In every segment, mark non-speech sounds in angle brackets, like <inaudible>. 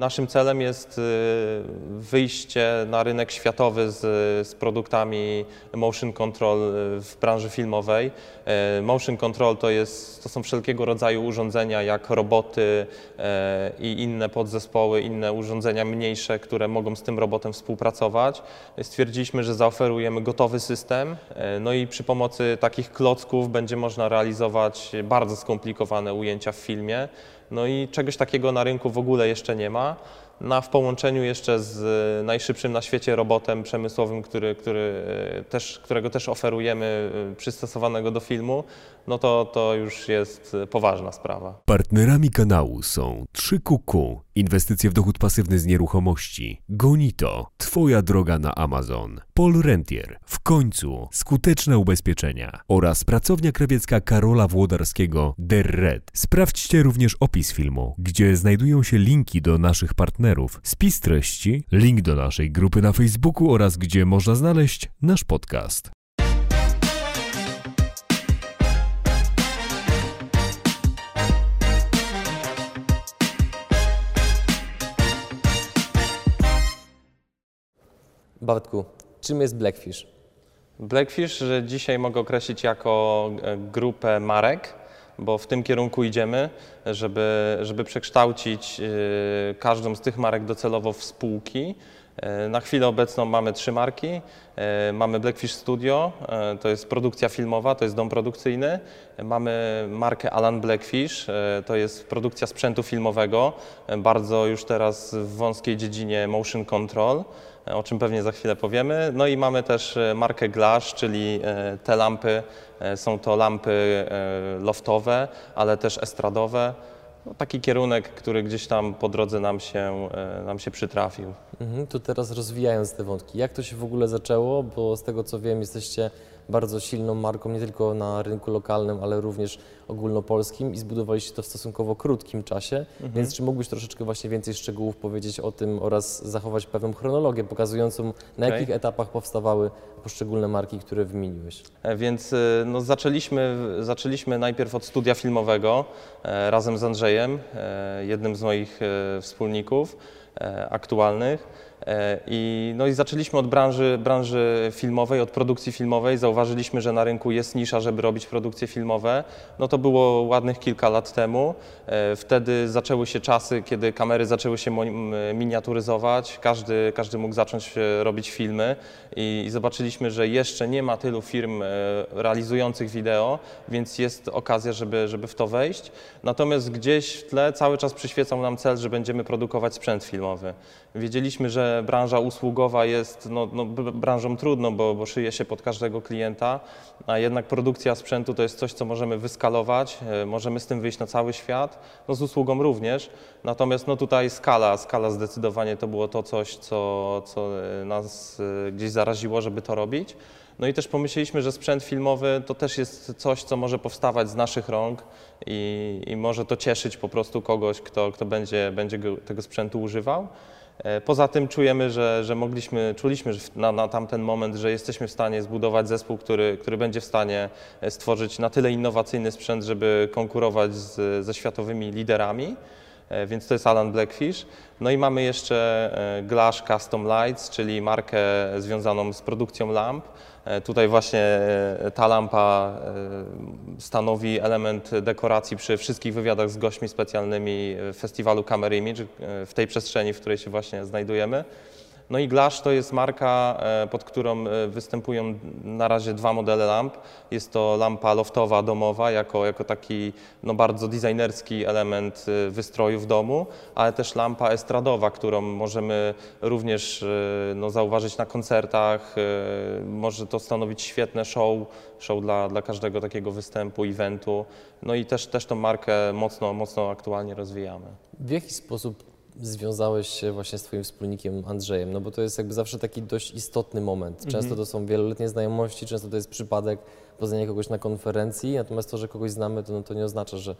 Naszym celem jest y, wyjście na rynek światowy z, z produktami motion control y, w branży filmowej. E, Motion control to, jest, to są wszelkiego rodzaju urządzenia jak roboty i inne podzespoły, inne urządzenia mniejsze, które mogą z tym robotem współpracować. Stwierdziliśmy, że zaoferujemy gotowy system, no i przy pomocy takich klocków będzie można realizować bardzo skomplikowane ujęcia w filmie. No i czegoś takiego na rynku w ogóle jeszcze nie ma. Na, w połączeniu jeszcze z e, najszybszym na świecie robotem przemysłowym, który, który e, też, którego też oferujemy, e, przystosowanego do filmu, no to, to już jest poważna sprawa. Partnerami kanału są 3QQ, inwestycje w dochód pasywny z nieruchomości, Gonito, Twoja droga na Amazon, Paul Rentier, w końcu skuteczne ubezpieczenia. Oraz pracownia krawiecka Karola Włodarskiego Der Red. Sprawdźcie również opis filmu, gdzie znajdują się linki do naszych partnerów, spis treści, link do naszej grupy na Facebooku oraz gdzie można znaleźć nasz podcast. Bartku, czym jest Blackfish? Blackfish że dzisiaj mogę określić jako e, grupę marek, bo w tym kierunku idziemy, żeby, żeby przekształcić e, każdą z tych marek docelowo w spółki. E, Na chwilę obecną mamy trzy marki. E, Mamy Blackfish Studio, e, to jest produkcja filmowa, to jest dom produkcyjny. Mamy markę Alan Blackfish, to jest produkcja sprzętu filmowego, bardzo już teraz w wąskiej dziedzinie motion control, o czym pewnie za chwilę powiemy. No i mamy też markę Glass, czyli te lampy, są to lampy loftowe, ale też estradowe. No, taki kierunek, który gdzieś tam po drodze nam się, e, nam się przytrafił. Mhm, to teraz rozwijając te wątki, jak to się w ogóle zaczęło? Bo z tego co wiem, jesteście bardzo silną marką nie tylko na rynku lokalnym, ale również ogólnopolskim i zbudowaliście to w stosunkowo krótkim czasie. Więc czy mógłbyś troszeczkę właśnie więcej szczegółów powiedzieć o tym oraz zachować pewną chronologię pokazującą, na Okej. jakich etapach powstawały poszczególne marki, które wymieniłeś? E, Więc y, no, zaczęliśmy, zaczęliśmy najpierw od studia filmowego e, razem z Andrzejem, e, jednym z moich e, wspólników e, aktualnych. E, I, no i zaczęliśmy od branży, branży filmowej, od produkcji filmowej. Zauważyliśmy, że na rynku jest nisza, żeby robić produkcje filmowe. No to było ładnych kilka lat temu. E, Wtedy zaczęły się czasy, kiedy kamery zaczęły się miniaturyzować. Każdy, każdy mógł zacząć e, robić filmy i, i zobaczyliśmy, że jeszcze nie ma tylu firm realizujących wideo, więc jest okazja, żeby, żeby w to wejść. Natomiast gdzieś w tle cały czas przyświecał nam cel, że będziemy produkować sprzęt filmowy. Wiedzieliśmy, że branża usługowa jest no, no, br- branżą trudną, bo, bo szyje się pod każdego klienta, a jednak produkcja sprzętu to jest coś, co możemy wyskalować, e, możemy z tym wyjść na cały świat, no z usługą również. Natomiast no tutaj skala, skala zdecydowanie to było to coś, co, co e, nas e, gdzieś zaraziło, żeby to robić. No i też pomyśleliśmy, że sprzęt filmowy to też jest coś, co może powstawać z naszych rąk i, i może to cieszyć po prostu kogoś, kto, kto będzie, będzie go, tego sprzętu używał. E, Poza tym czujemy, że, że mogliśmy, czuliśmy na, na tamten moment, że jesteśmy w stanie zbudować zespół, który, który będzie w stanie e, stworzyć na tyle innowacyjny sprzęt, żeby konkurować z, ze światowymi liderami. E, Więc to jest Alan Blackfish. No i mamy jeszcze Glass Custom Lights, czyli markę związaną z produkcją lamp. E, Tutaj właśnie e, ta lampa e, stanowi element dekoracji przy wszystkich wywiadach z gośćmi specjalnymi festiwalu Camera Image w tej przestrzeni, w której się właśnie znajdujemy. No i Glass to jest marka, e, pod którą e, występują na razie dwa modele lamp. Jest to lampa loftowa domowa, jako, jako taki no, bardzo designerski element e, wystroju w domu, ale też lampa estradowa, którą możemy również no, zauważyć na koncertach. Może to stanowić świetne show, show dla, dla każdego takiego występu, eventu. No i też, też tą markę mocno, mocno aktualnie rozwijamy. W jaki sposób związałeś się właśnie z Twoim wspólnikiem Andrzejem? No bo to jest jakby zawsze taki dość istotny moment. Często to są wieloletnie znajomości, często to jest przypadek poznania kogoś na konferencji, natomiast to, że kogoś znamy, to, no, to nie oznacza, że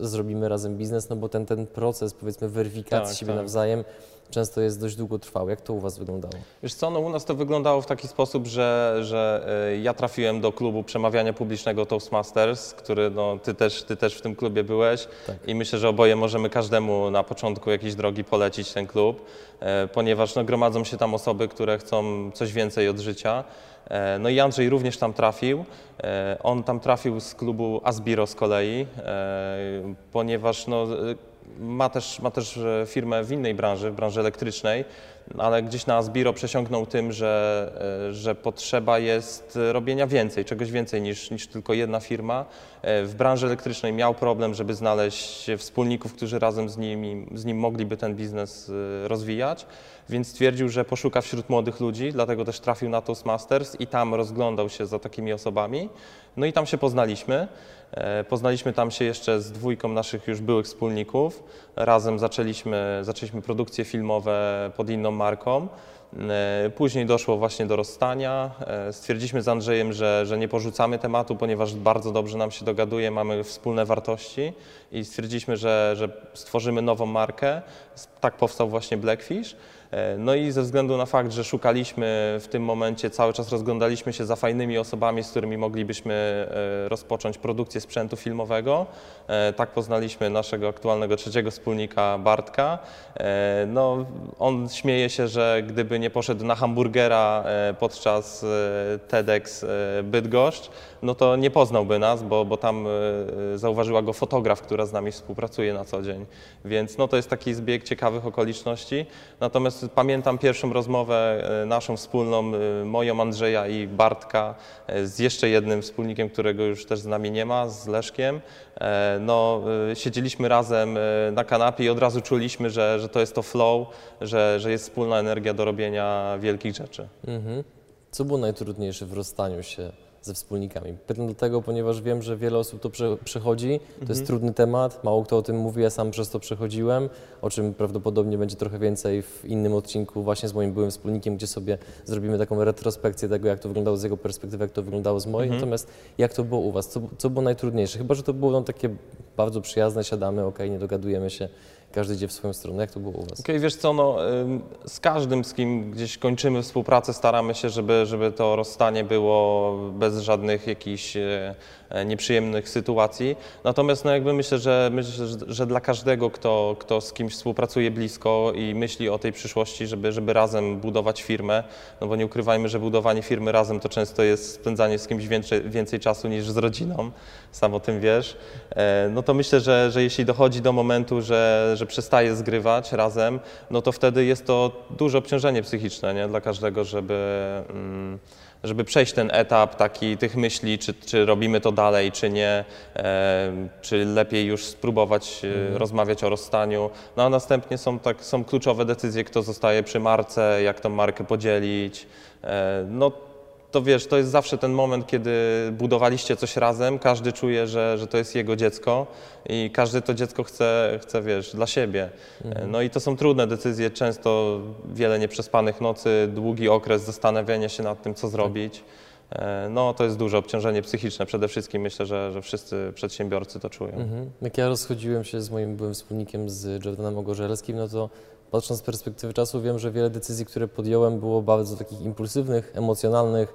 zrobimy razem biznes, no bo ten, ten proces powiedzmy weryfikacji Tak, siebie tak. nawzajem często jest dość długotrwały. Jak to u Was wyglądało? Wiesz co, no u nas to wyglądało w taki sposób, że, że e, ja trafiłem do klubu przemawiania publicznego Toastmasters, który no, ty, też, ty też w tym klubie byłeś Tak. i myślę, że oboje możemy każdemu na początku jakiejś drogi polecić ten klub, e, ponieważ no, gromadzą się tam osoby, które chcą coś więcej od życia. E, No i Andrzej również tam trafił. E, On tam trafił z klubu Asbiro z kolei, e, ponieważ no, e, ma też, ma też firmę w innej branży, w branży elektrycznej, ale gdzieś na Asbiro przesiąknął tym, że, e, że potrzeba jest robienia więcej, czegoś więcej niż, niż tylko jedna firma. E, W branży elektrycznej miał problem, żeby znaleźć wspólników, którzy razem z, nimi, z nim mogliby ten biznes e, rozwijać, więc stwierdził, że poszuka wśród młodych ludzi, dlatego też trafił na Toastmasters i tam rozglądał się za takimi osobami. No i tam się poznaliśmy. Poznaliśmy tam się jeszcze z dwójką naszych już byłych wspólników. Razem zaczęliśmy, zaczęliśmy produkcje filmowe pod inną marką. E, Później doszło właśnie do rozstania. E, Stwierdziliśmy z Andrzejem, że, że nie porzucamy tematu, ponieważ bardzo dobrze nam się dogaduje, mamy wspólne wartości i stwierdziliśmy, że, że stworzymy nową markę. Tak powstał właśnie Blackfish. E, No i ze względu na fakt, że szukaliśmy w tym momencie, cały czas rozglądaliśmy się za fajnymi osobami, z którymi moglibyśmy e, rozpocząć produkcję sprzętu filmowego. E, Tak poznaliśmy naszego aktualnego trzeciego wspólnika Bartka. No, on śmieje się, że gdyby nie poszedł na hamburgera podczas TEDx Bydgoszcz, no to nie poznałby nas, bo, bo tam e, e, zauważyła go fotograf, która z nami współpracuje na co dzień. Więc no, to jest taki zbieg ciekawych okoliczności. Natomiast pamiętam pierwszą rozmowę e, naszą wspólną, moją Andrzeja i Bartka z jeszcze jednym wspólnikiem, którego już też z nami nie ma, z Leszkiem. No, siedzieliśmy razem na kanapie i od razu czuliśmy, że, że to jest to flow, że, że jest wspólna energia do robienia wielkich rzeczy. Mhm. Co było najtrudniejsze w rozstaniu się ze wspólnikami? Pytam dlatego, ponieważ wiem, że wiele osób to prze, przechodzi. To jest trudny temat, mało kto o tym mówi, ja sam przez to przechodziłem, o czym prawdopodobnie będzie trochę więcej w innym odcinku właśnie z moim byłym wspólnikiem, gdzie sobie zrobimy taką retrospekcję tego, jak to wyglądało z jego perspektywy, jak to wyglądało z mojej. Natomiast jak to było u Was? Co, co było najtrudniejsze? Chyba, że to było no, takie bardzo przyjazne, siadamy, okej, nie dogadujemy się, każdy idzie w swoją stronę. Jak to było u Was? Okej, wiesz co, no, z każdym, z kim gdzieś kończymy współpracę, staramy się, żeby, żeby to rozstanie było bez żadnych jakichś e, e, nieprzyjemnych sytuacji. Natomiast no, jakby myślę, że, myślę, że dla każdego, kto, kto z kimś współpracuje blisko i myśli o tej przyszłości, żeby, żeby razem budować firmę, no bo nie ukrywajmy, że budowanie firmy razem to często jest spędzanie z kimś więcej, więcej czasu niż z rodziną, sam o tym wiesz, e, no to myślę, że, że jeśli dochodzi do momentu, że, że przestaje zgrywać razem, no to wtedy jest to duże obciążenie psychiczne nie? dla każdego, żeby, mm, żeby przejść ten etap taki tych myśli, czy, czy robimy to dalej, czy nie, e, czy lepiej już spróbować e, rozmawiać o rozstaniu. No a następnie są, tak, są kluczowe decyzje, kto zostaje przy marce, jak tą markę podzielić. E, no to wiesz, to jest zawsze ten moment, kiedy budowaliście coś razem, każdy czuje, że, że to jest jego dziecko i każdy to dziecko chce, chce, wiesz, dla siebie. No i to są trudne decyzje, często wiele nieprzespanych nocy, długi okres zastanawiania się nad tym, co zrobić. E, No to jest duże obciążenie psychiczne przede wszystkim, myślę, że, że wszyscy przedsiębiorcy to czują. Mhm. Jak ja rozchodziłem się z moim byłym wspólnikiem, z Jordanem Ogorzelskim, no to patrząc z perspektywy czasu wiem, że wiele decyzji, które podjąłem było bardzo takich impulsywnych, emocjonalnych.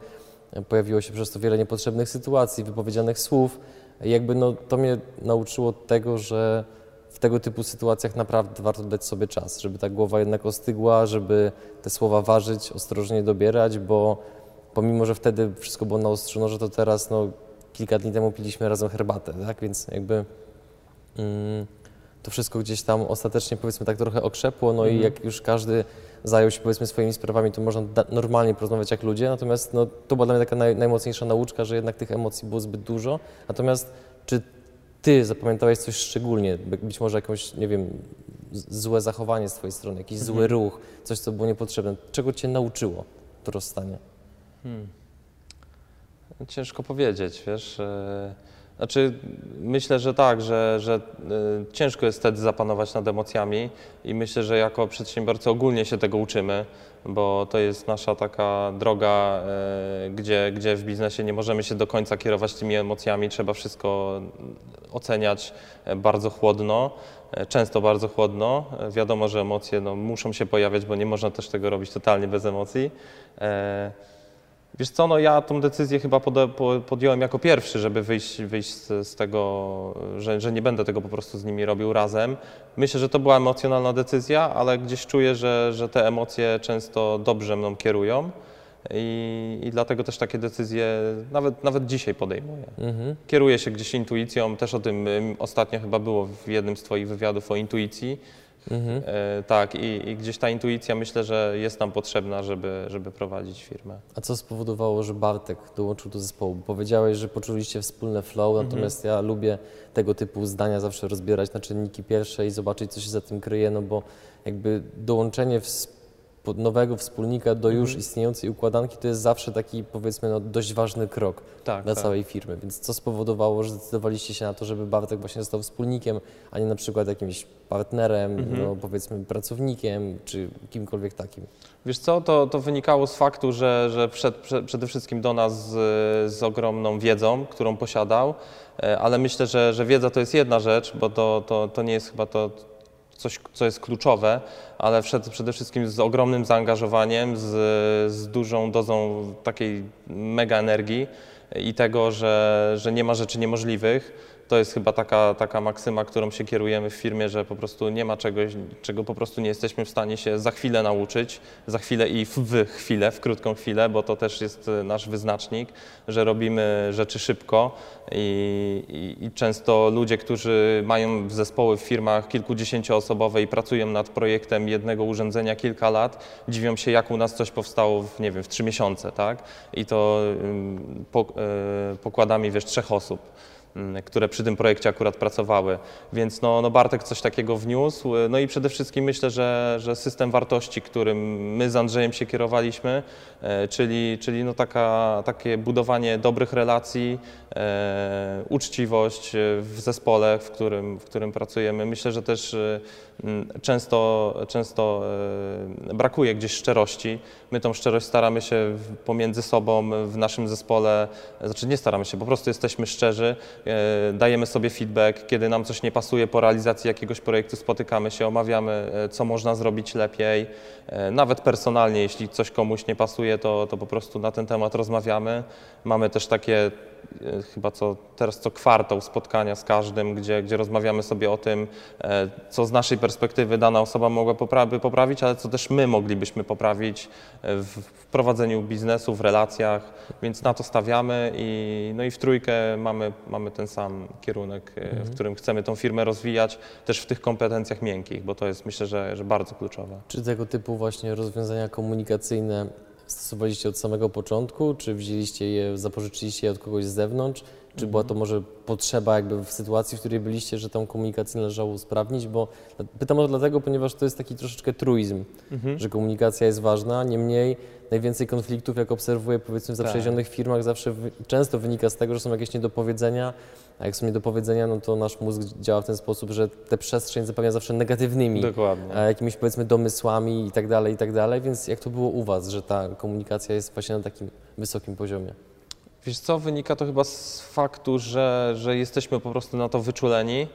Pojawiło się przez to wiele niepotrzebnych sytuacji, wypowiedzianych słów. I jakby no, to mnie nauczyło tego, że w tego typu sytuacjach naprawdę warto dać sobie czas, żeby ta głowa jednak ostygła, żeby te słowa ważyć, ostrożnie dobierać, bo pomimo, że wtedy wszystko było naostrzone, że to teraz no, kilka dni temu piliśmy razem herbatę, tak? Więc jakby mm, to wszystko gdzieś tam ostatecznie powiedzmy tak trochę okrzepło, no i jak już każdy zajął się powiedzmy swoimi sprawami, to można normalnie porozmawiać jak ludzie, natomiast no, to była dla mnie taka naj, najmocniejsza nauczka, że jednak tych emocji było zbyt dużo. Natomiast czy ty zapamiętałeś coś szczególnie, By- być może jakąś, nie wiem, złe zachowanie z twojej strony, jakiś zły ruch, coś, co było niepotrzebne, czego cię nauczyło to rozstanie? Ciężko powiedzieć, wiesz. e, Znaczy, myślę, że tak, że, że y, ciężko jest wtedy zapanować nad emocjami i myślę, że jako przedsiębiorcy ogólnie się tego uczymy, bo to jest nasza taka droga, y, gdzie, gdzie w biznesie nie możemy się do końca kierować tymi emocjami, trzeba wszystko oceniać e, bardzo chłodno, e, często bardzo chłodno. E, Wiadomo, że emocje no, muszą się pojawiać, bo nie można też tego robić totalnie bez emocji. Wiesz co, no ja tą decyzję chyba podjąłem jako pierwszy, żeby wyjść, wyjść z, z tego, że, że nie będę tego po prostu z nimi robił razem. Myślę, że to była emocjonalna decyzja, ale gdzieś czuję, że, że te emocje często dobrze mną kierują i, i dlatego też takie decyzje nawet, nawet dzisiaj podejmuję. Mhm. Kieruję się gdzieś intuicją, też o tym ym, ostatnio chyba było w jednym z Twoich wywiadów o intuicji. Mhm. E, tak, i, i gdzieś ta intuicja myślę, że jest nam potrzebna, żeby, żeby prowadzić firmę. A co spowodowało, że Bartek dołączył do zespołu? Powiedziałeś, że poczuliście wspólne flow, natomiast ja lubię tego typu zdania zawsze rozbierać na czynniki pierwsze i zobaczyć, co się za tym kryje, no bo jakby dołączenie ws- pod- nowego wspólnika do już istniejącej układanki to jest zawsze taki, powiedzmy, no, dość ważny krok Tak, dla tak. całej firmy. Więc co spowodowało, że zdecydowaliście się na to, żeby Bartek właśnie został wspólnikiem, a nie na przykład jakimś partnerem, no, powiedzmy pracownikiem, czy kimkolwiek takim? Wiesz co, to, to wynikało z faktu, że, że wszedł prze, przede wszystkim do nas z, z ogromną wiedzą, którą posiadał, e, ale myślę, że, że wiedza to jest jedna rzecz, bo to, to, to nie jest chyba to coś, co jest kluczowe, ale przede wszystkim z ogromnym zaangażowaniem, z, z dużą dozą takiej mega energii i tego, że, że nie ma rzeczy niemożliwych. To jest chyba taka, taka maksyma, którą się kierujemy w firmie, że po prostu nie ma czegoś, czego po prostu nie jesteśmy w stanie się za chwilę nauczyć, za chwilę i w, chwilę, w krótką chwilę, bo to też jest e, nasz wyznacznik, że robimy rzeczy szybko i, i, i często ludzie, którzy mają zespoły w firmach kilkudziesięcioosobowe i pracują nad projektem jednego urządzenia kilka lat, dziwią się, jak u nas coś powstało w, nie wiem, w trzy miesiące, tak? I to po, y, pokładami, wiesz, trzech osób które przy tym projekcie akurat pracowały. Więc no, no Bartek coś takiego wniósł. No i przede wszystkim myślę, że, że system wartości, którym my z Andrzejem się kierowaliśmy, e, czyli, czyli no taka, takie budowanie dobrych relacji, e, uczciwość e, w zespole, w którym, w którym pracujemy. Myślę, że też często, często e, brakuje gdzieś szczerości. My tą szczerość staramy się pomiędzy sobą w naszym zespole, znaczy nie staramy się, po prostu jesteśmy szczerzy, e, dajemy sobie feedback, kiedy nam coś nie pasuje po realizacji jakiegoś projektu, spotykamy się, omawiamy, e, co można zrobić lepiej. Nawet personalnie, jeśli coś komuś nie pasuje, to, to po prostu na ten temat rozmawiamy. Mamy też takie chyba co, teraz co kwartał spotkania z każdym, gdzie, gdzie rozmawiamy sobie o tym, e, co z naszej perspektywy dana osoba mogła popra- poprawić, ale co też my moglibyśmy poprawić e, w, w prowadzeniu biznesu, w relacjach, więc na to stawiamy i, no i w trójkę mamy, mamy ten sam kierunek, e, w którym chcemy tą firmę rozwijać, też w tych kompetencjach miękkich, bo to jest myślę, że, że bardzo kluczowe. Czy tego typu właśnie rozwiązania komunikacyjne stosowaliście od samego początku, czy wzięliście je, zapożyczyliście je od kogoś z zewnątrz? Czy była to może potrzeba jakby w sytuacji, w której byliście, że tą komunikację należało usprawnić? Bo pytam o dlatego, ponieważ to jest taki troszeczkę truizm, że komunikacja jest ważna, niemniej najwięcej konfliktów, jak obserwuję powiedzmy w Tak. zaprzyjaźnionych firmach, zawsze wy, często wynika z tego, że są jakieś niedopowiedzenia, a jak są niedopowiedzenia, no to nasz mózg działa w ten sposób, że tę przestrzeń zapewnia zawsze negatywnymi Dokładnie. jakimiś powiedzmy domysłami i tak dalej, i tak dalej, więc jak to było u Was, że ta komunikacja jest właśnie na takim wysokim poziomie? Wiesz co, wynika to chyba z faktu, że, że jesteśmy po prostu na to wyczuleni.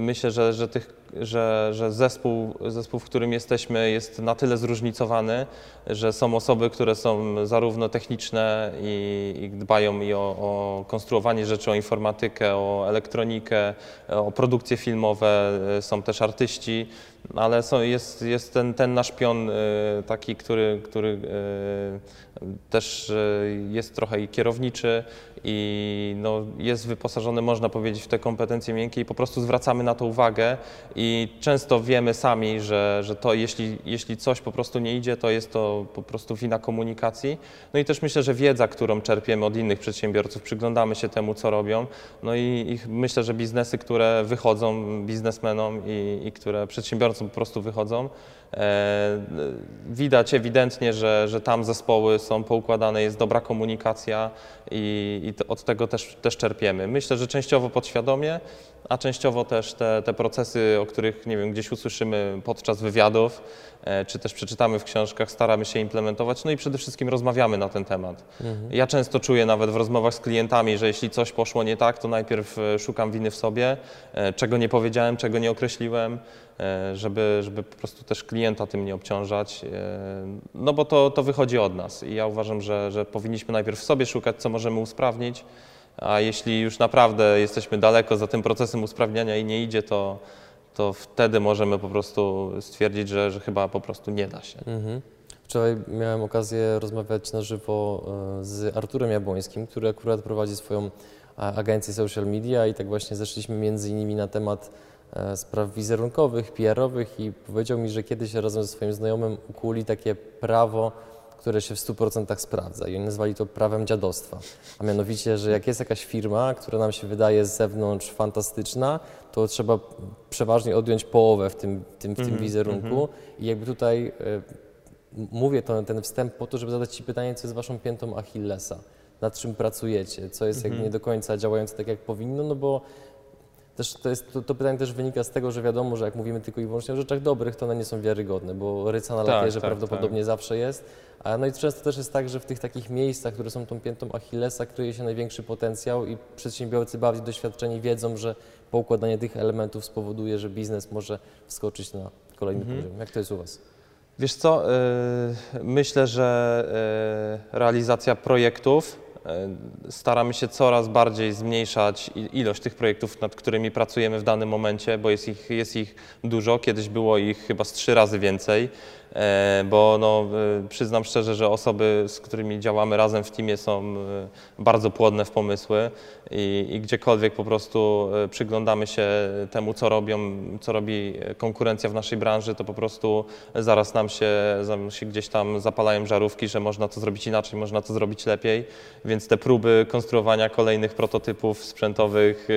Myślę, że, że, tych, że, że zespół, zespół, w którym jesteśmy, jest na tyle zróżnicowany, że są osoby, które są zarówno techniczne i, i dbają i o, o konstruowanie rzeczy, o informatykę, o elektronikę, o produkcje filmowe, e, są też artyści, ale są, jest, jest ten, ten nasz pion e, taki, który, który e, też e, jest trochę i kierowniczy i no, jest wyposażony, można powiedzieć, w te kompetencje miękkie i po prostu zwracamy na to uwagę i, często wiemy sami, że, że to jeśli, jeśli coś po prostu nie idzie, to jest to po prostu wina komunikacji. No i też myślę, że wiedza, którą czerpiemy od innych przedsiębiorców, przyglądamy się temu, co robią. No i, i myślę, że biznesy, które wychodzą biznesmenom i, i które przedsiębiorcom po prostu wychodzą, widać ewidentnie, że, że tam zespoły są poukładane, jest dobra komunikacja i, i od tego też, też czerpiemy. Myślę, że częściowo podświadomie, a częściowo też te, te procesy, o których nie wiem, gdzieś usłyszymy podczas wywiadów, e, czy też przeczytamy w książkach, staramy się implementować, no i przede wszystkim rozmawiamy na ten temat. Ja często czuję nawet w rozmowach z klientami, że jeśli coś poszło nie tak, to najpierw e, szukam winy w sobie, e, czego nie powiedziałem, czego nie określiłem, e, żeby, żeby po prostu też klienta tym nie obciążać, e, no bo to, to wychodzi od nas i ja uważam, że, że powinniśmy najpierw sobie szukać, co możemy usprawnić, a jeśli już naprawdę jesteśmy daleko za tym procesem usprawniania i nie idzie, to, to wtedy możemy po prostu stwierdzić, że, że chyba po prostu nie da się. Mhm. Wczoraj miałem okazję rozmawiać na żywo e, z Arturem Jabłońskim, który akurat prowadzi swoją e, agencję social media i tak właśnie zeszliśmy między innymi na temat e, spraw wizerunkowych, PR-owych i powiedział mi, że kiedyś razem ze swoim znajomym ukuli takie prawo, które się w 100% sprawdza i oni nazwali to prawem dziadostwa. A mianowicie, że jak jest jakaś firma, która nam się wydaje z zewnątrz fantastyczna, to trzeba przeważnie odjąć połowę w tym, tym, w tym wizerunku. i jakby tutaj e, M- Mówię to, ten wstęp po to, żeby zadać Ci pytanie, co jest Waszą piętą Achillesa, nad czym pracujecie, co jest jakby nie do końca działające tak, jak powinno, no bo też to, jest, to, to pytanie też wynika z tego, że wiadomo, że jak mówimy tylko i wyłącznie o rzeczach dobrych, to one nie są wiarygodne, bo ryca na Tak, lakierze tak, prawdopodobnie zawsze jest. A no i często też jest tak, że w tych takich miejscach, które są tą piętą Achillesa, kryje się największy potencjał i przedsiębiorcy bardziej doświadczeni wiedzą, że poukładanie tych elementów spowoduje, że biznes może wskoczyć na kolejny Mhm. poziom. Jak to jest u Was? Wiesz co, y, myślę, że y, realizacja projektów, staramy się coraz bardziej zmniejszać ilość tych projektów, nad którymi pracujemy w danym momencie, bo jest ich, jest ich dużo, kiedyś było ich chyba z trzy razy więcej, e, bo no, y, przyznam szczerze, że osoby, z którymi działamy razem w teamie są bardzo płodne w pomysły i, i gdziekolwiek po prostu przyglądamy się temu, co robią, co robi konkurencja w naszej branży, to po prostu zaraz nam się, się gdzieś tam zapalają żarówki, że można to zrobić inaczej, można to zrobić lepiej, więc te próby konstruowania kolejnych prototypów sprzętowych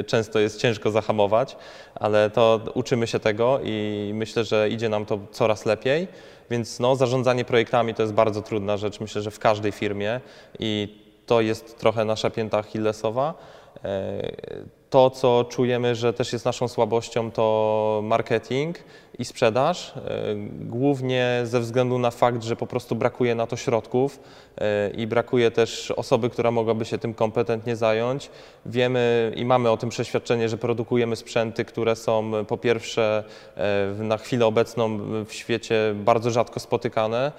y, często jest ciężko zahamować, ale to uczymy się tego i myślę, że idzie nam to coraz lepiej. Więc no, zarządzanie projektami to jest bardzo trudna rzecz, myślę, że w każdej firmie i to jest trochę nasza pięta achillesowa. To, co czujemy, że też jest naszą słabością, to marketing i sprzedaż, e, głównie ze względu na fakt, że po prostu brakuje na to środków e, i brakuje też osoby, która mogłaby się tym kompetentnie zająć. Wiemy i mamy o tym przeświadczenie, że produkujemy sprzęty, które są e, po pierwsze na chwilę obecną w świecie bardzo rzadko spotykane.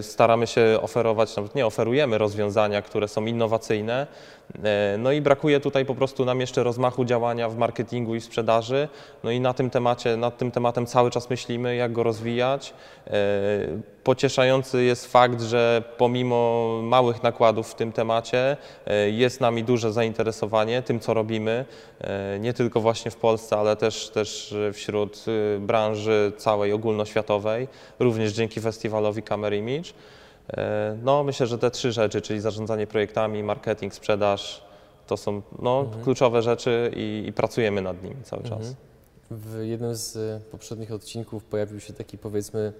Staramy się oferować, nawet nie oferujemy rozwiązania, które są innowacyjne. No i brakuje tutaj po prostu nam jeszcze rozmachu działania w marketingu i sprzedaży. No i na tym temacie, nad tym tematem cały czas myślimy, jak go rozwijać. E, Pocieszający jest fakt, że pomimo małych nakładów w tym temacie e, jest nami duże zainteresowanie tym, co robimy, e, nie tylko właśnie w Polsce, ale też, też wśród branży całej ogólnoświatowej, również dzięki festiwalowi Camera Image. No, myślę, że te trzy rzeczy, czyli zarządzanie projektami, marketing, sprzedaż, to są no, kluczowe rzeczy i, i pracujemy nad nimi cały czas. Mhm. W jednym z y, poprzednich odcinków pojawił się taki powiedzmy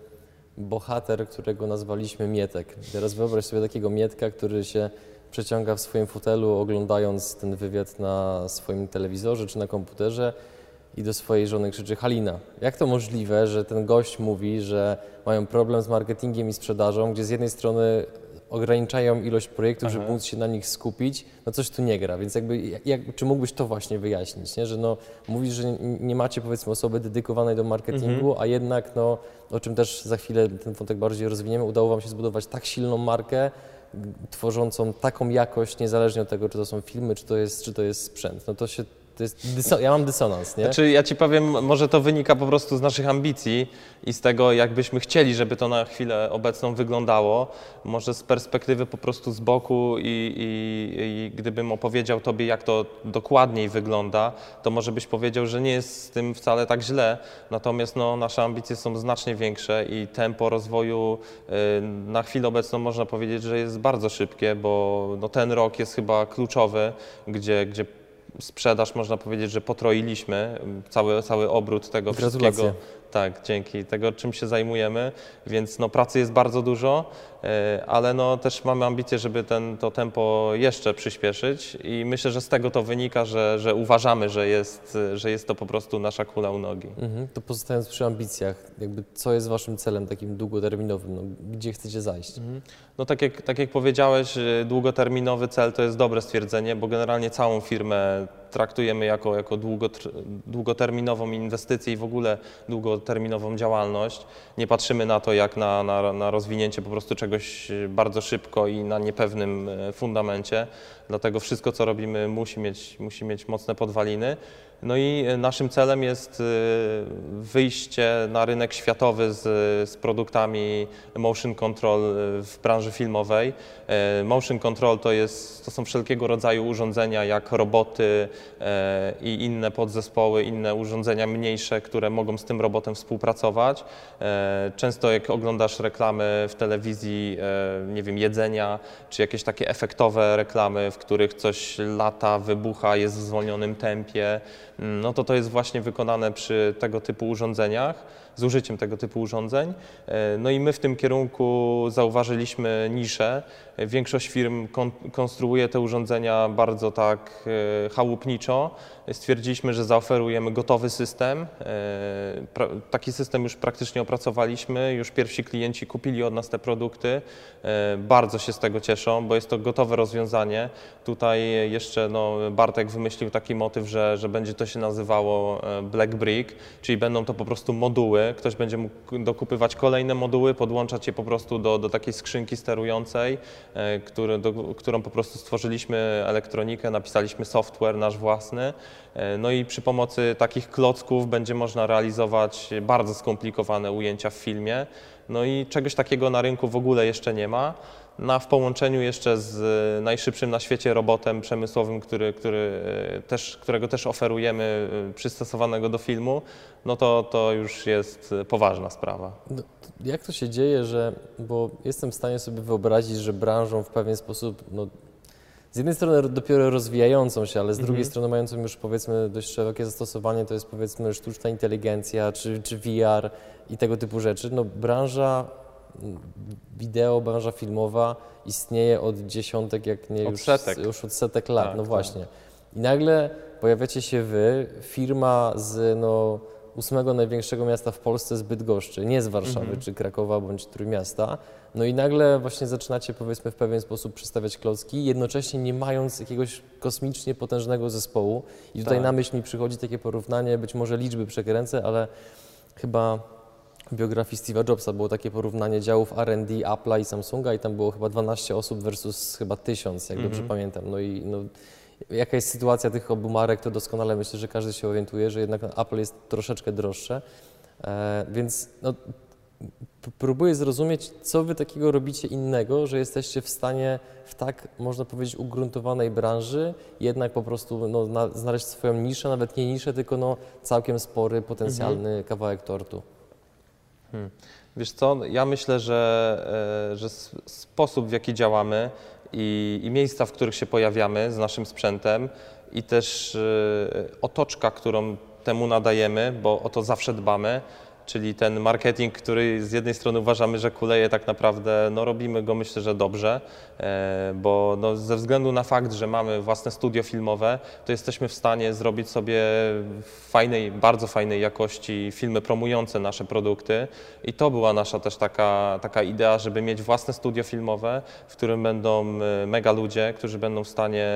bohater, którego nazwaliśmy Mietek. Teraz wyobraź sobie takiego Mietka, który się przeciąga w swoim fotelu, oglądając ten wywiad na swoim telewizorze czy na komputerze i do swojej żony krzyczy Halina. Jak to możliwe, że ten gość mówi, że mają problem z marketingiem i sprzedażą, gdzie z jednej strony ograniczają ilość projektów, żeby Aha. móc się na nich skupić, no coś tu nie gra, więc jakby, jak- czy mógłbyś to właśnie wyjaśnić, nie? że no, mówisz, że nie macie powiedzmy osoby dedykowanej do marketingu, a jednak, no, o czym też za chwilę ten wątek bardziej rozwiniemy, udało Wam się zbudować tak silną markę, tworzącą taką jakość, niezależnie od tego, czy to są filmy, czy to jest, czy to jest sprzęt. No to się to jest dyso- ja mam dysonans, nie? Znaczy, ja ci powiem, może to wynika po prostu z naszych ambicji i z tego, jakbyśmy chcieli, żeby to na chwilę obecną wyglądało. Może z perspektywy po prostu z boku i, i, i gdybym opowiedział tobie, jak to dokładniej wygląda, to może byś powiedział, że nie jest z tym wcale tak źle. Natomiast no, nasze ambicje są znacznie większe i tempo rozwoju y, na chwilę obecną można powiedzieć, że jest bardzo szybkie, bo no, ten rok jest chyba kluczowy, gdzie, gdzie sprzedaż można powiedzieć, że potroiliśmy y, cały, cały obrót tego Gratulacje. wszystkiego. Tak, dzięki tego, czym się zajmujemy, więc no, pracy jest bardzo dużo, ale no, też mamy ambicje, żeby ten, to tempo jeszcze przyspieszyć i myślę, że z tego to wynika, że, że uważamy, że jest, że jest to po prostu nasza kula u nogi. Mhm. To pozostając przy ambicjach, jakby co jest waszym celem takim długoterminowym? No, gdzie chcecie zajść? No tak jak, tak jak powiedziałeś, y, długoterminowy cel to jest dobre stwierdzenie, bo generalnie całą firmę traktujemy jako, jako długoterminową inwestycję i w ogóle długoterminową działalność. Nie patrzymy na to jak na, na, na rozwinięcie po prostu czegoś y, bardzo szybko i na niepewnym y, fundamencie. Dlatego wszystko, co robimy, musi mieć, musi mieć mocne podwaliny. No i y, naszym celem jest y, wyjście na rynek światowy z, z produktami motion control y, w branży filmowej. E, Motion control to, jest, to są wszelkiego rodzaju urządzenia jak roboty e, i inne podzespoły, inne urządzenia mniejsze, które mogą z tym robotem współpracować. E, Często jak oglądasz reklamy w telewizji, e, nie wiem, jedzenia, czy jakieś takie efektowe reklamy, w których coś lata, wybucha, jest w zwolnionym tempie, no to to jest właśnie wykonane przy tego typu urządzeniach, z użyciem tego typu urządzeń. E, No i my w tym kierunku zauważyliśmy niszę. Większość firm kon konstruuje te urządzenia bardzo tak e, chałupniczo. Stwierdziliśmy, że zaoferujemy gotowy system. E, Taki system już praktycznie opracowaliśmy, już pierwsi klienci kupili od nas te produkty. Bardzo się z tego cieszą, bo jest to gotowe rozwiązanie. Tutaj jeszcze no, Bartek wymyślił taki motyw, że, że będzie to się nazywało Black Brick, czyli będą to po prostu moduły. Ktoś będzie mógł dokupywać kolejne moduły, podłączać je po prostu do, do takiej skrzynki sterującej, e, który, do, którą po prostu stworzyliśmy elektronikę, napisaliśmy software nasz własny. E, No i przy pomocy takich klocków będzie można realizować bardzo skomplikowane ujęcia w filmie. No i czegoś takiego na rynku w ogóle jeszcze nie ma. Na, w połączeniu jeszcze z e, najszybszym na świecie robotem przemysłowym, który, który e, też, którego też oferujemy, e, przystosowanego do filmu, no to, to już jest poważna sprawa. No, jak to się dzieje, że, bo jestem w stanie sobie wyobrazić, że branżą w pewien sposób, no, z jednej strony ro- dopiero rozwijającą się, ale z drugiej strony mającą już powiedzmy dość szerokie zastosowanie, to jest powiedzmy sztuczna inteligencja czy, czy VR i tego typu rzeczy. No, branża mm, wideo, branża filmowa istnieje od dziesiątek, jak nie Od już, setek. już od setek lat, Tak, no tak. właśnie. I nagle pojawiacie się wy, firma z no, ósmego największego miasta w Polsce z Bydgoszczy, nie z Warszawy Mhm. czy Krakowa bądź Trójmiasta. No i nagle właśnie zaczynacie powiedzmy w pewien sposób przedstawiać klocki, jednocześnie nie mając jakiegoś kosmicznie potężnego zespołu. I tutaj Tak. na myśl mi przychodzi takie porównanie, być może liczby przekręcę, ale chyba w biografii Steve'a Jobsa było takie porównanie działów R&D Apple'a i Samsunga i tam było chyba 12 osób versus chyba 1000, jak dobrze pamiętam. No i no, jaka jest sytuacja tych obu marek, to doskonale myślę, że każdy się orientuje, że jednak Apple jest troszeczkę droższe. E, więc no, próbuję zrozumieć, co wy takiego robicie innego, że jesteście w stanie w tak, można powiedzieć, ugruntowanej branży jednak po prostu no, na, znaleźć swoją niszę, nawet nie niszę, tylko no, całkiem spory, potencjalny kawałek tortu. Wiesz co, ja myślę, że, e, że sposób w jaki działamy i, i miejsca, w których się pojawiamy z naszym sprzętem i też e, otoczka, którą temu nadajemy, bo o to zawsze dbamy, czyli ten marketing, który z jednej strony uważamy, że kuleje tak naprawdę, no robimy go myślę, że dobrze, e, bo no ze względu na fakt, że mamy własne studio filmowe, to jesteśmy w stanie zrobić sobie fajnej, bardzo fajnej jakości filmy promujące nasze produkty i to była nasza też taka, taka idea, żeby mieć własne studio filmowe, w którym będą e, mega ludzie, którzy będą w stanie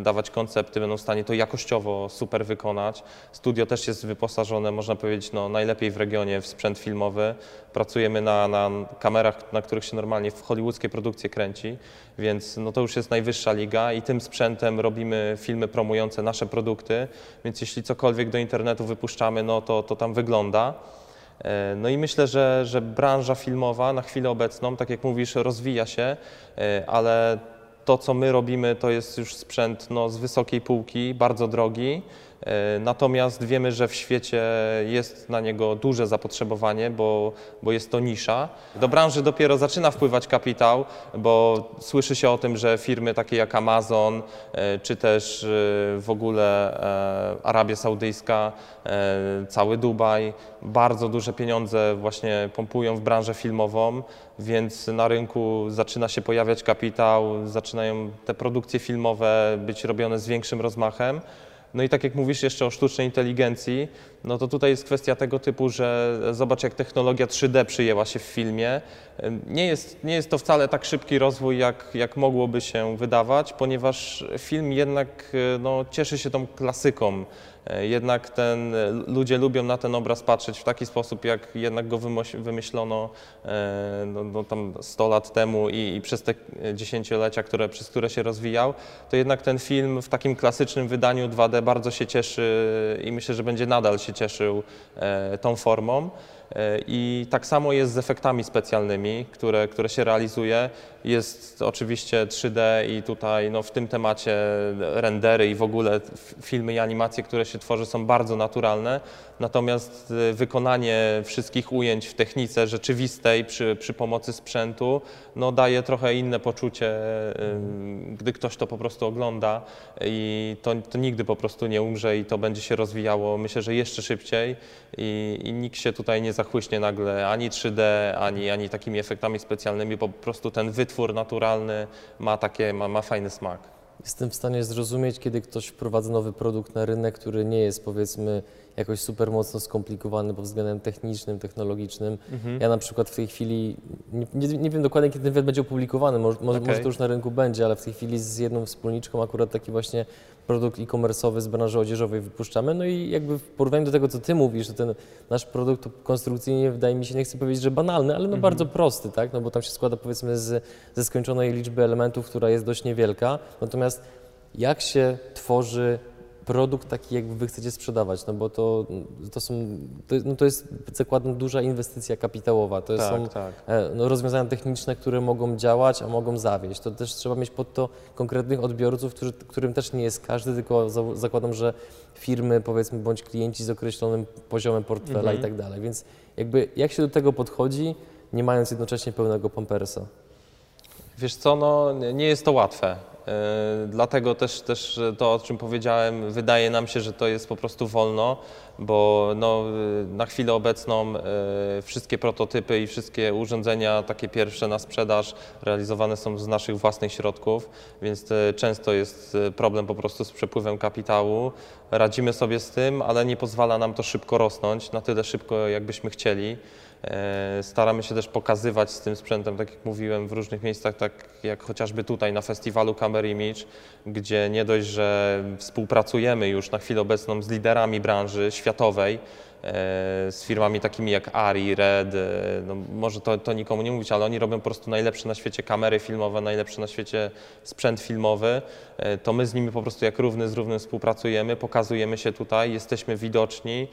dawać koncepty, będą w stanie to jakościowo super wykonać. Studio też jest wyposażone, można powiedzieć, no, najlepiej w regionie w sprzęt filmowy. Pracujemy na, na kamerach, na których się normalnie w hollywoodzkie produkcje kręci, więc no to już jest najwyższa liga i tym sprzętem robimy filmy promujące nasze produkty, więc jeśli cokolwiek do internetu wypuszczamy, no to, to tam wygląda. E, No i myślę, że, że branża filmowa na chwilę obecną, tak jak mówisz, rozwija się, e, ale to, co my robimy, to jest już sprzęt no, z wysokiej półki, bardzo drogi. E, Natomiast wiemy, że w świecie jest na niego duże zapotrzebowanie, bo, bo jest to nisza. Do branży dopiero zaczyna wpływać kapitał, bo słyszy się o tym, że firmy takie jak Amazon, e, czy też e, w ogóle Arabia Saudyjska, cały Dubaj, bardzo duże pieniądze właśnie pompują w branżę filmową, więc na rynku zaczyna się pojawiać kapitał, zaczynają te produkcje filmowe być robione z większym rozmachem. No i tak jak mówisz jeszcze o sztucznej inteligencji, no to tutaj jest kwestia tego typu, że zobacz jak technologia 3D przyjęła się w filmie. Nie jest, nie jest to wcale tak szybki rozwój, jak, jak mogłoby się wydawać, ponieważ film jednak no, cieszy się tą klasyką. Jednak ten, ludzie lubią na ten obraz patrzeć w taki sposób, jak jednak go wymyślono e, no, no, tam 100 lat temu i, i przez te dziesięciolecia, które, przez które się rozwijał, to jednak ten film w takim klasycznym wydaniu 2D bardzo się cieszy i myślę, że będzie nadal się cieszył e, tą formą. E, I tak samo jest z efektami specjalnymi, które, które się realizuje. Jest oczywiście 3D i tutaj no, w tym temacie rendery i w ogóle filmy i animacje, które się tworzy są bardzo naturalne. Natomiast e, wykonanie wszystkich ujęć w technice rzeczywistej przy, przy pomocy sprzętu no, daje trochę inne poczucie, e, gdy ktoś to po prostu ogląda i to, to nigdy po prostu nie umrze i to będzie się rozwijało myślę, że jeszcze szybciej i, i nikt się tutaj nie zachłyśnie nagle ani 3D, ani, ani takimi efektami specjalnymi, po prostu ten wytwór naturalny ma takie, ma, ma fajny smak. Jestem w stanie zrozumieć, kiedy ktoś wprowadza nowy produkt na rynek, który nie jest powiedzmy jakoś super mocno skomplikowany pod względem technicznym, technologicznym. Mhm. Ja na przykład w tej chwili, nie, nie, nie wiem dokładnie kiedy ten wywiad będzie opublikowany, może, Okej. może to już na rynku będzie, ale w tej chwili z jedną wspólniczką akurat taki właśnie produkt e-commerce'owy z branży odzieżowej wypuszczamy. No i jakby w porównaniu do tego, co ty mówisz, to ten nasz produkt konstrukcyjnie wydaje mi się, nie chcę powiedzieć, że banalny, ale no Mhm. bardzo prosty, tak? No bo tam się składa powiedzmy z, ze skończonej liczby elementów, która jest dość niewielka. Natomiast jak się tworzy produkt taki, jakby wy chcecie sprzedawać, no bo to, to są, to, no to jest, zakładam, duża inwestycja kapitałowa, to są Tak, tak. e, no, rozwiązania techniczne, które mogą działać, a mogą zawieść. To też trzeba mieć pod to konkretnych odbiorców, którzy, którym też nie jest każdy, tylko za, zakładam, że firmy, powiedzmy, bądź klienci z określonym poziomem portfela Mhm. i tak dalej. Więc jakby jak się do tego podchodzi, nie mając jednocześnie pełnego pampersa? Wiesz co, no, nie jest to łatwe. Yy, Dlatego też, też to, o czym powiedziałem, wydaje nam się, że to jest po prostu wolno, bo no, yy, na chwilę obecną yy, wszystkie prototypy i wszystkie urządzenia takie pierwsze na sprzedaż realizowane są z naszych własnych środków, więc yy, często jest problem po prostu z przepływem kapitału. Radzimy sobie z tym, ale nie pozwala nam to szybko rosnąć, na tyle szybko, jakbyśmy chcieli. E, Staramy się też pokazywać z tym sprzętem, tak jak mówiłem, w różnych miejscach, tak jak chociażby tutaj na festiwalu Camera Image, gdzie nie dość, że współpracujemy już na chwilę obecną z liderami branży światowej, e, z firmami takimi jak Ari, Red, e, no może to, to nikomu nie mówić, ale oni robią po prostu najlepsze na świecie kamery filmowe, najlepszy na świecie sprzęt filmowy, to my z nimi po prostu jak równy z równym współpracujemy, pokazujemy się tutaj, jesteśmy widoczni,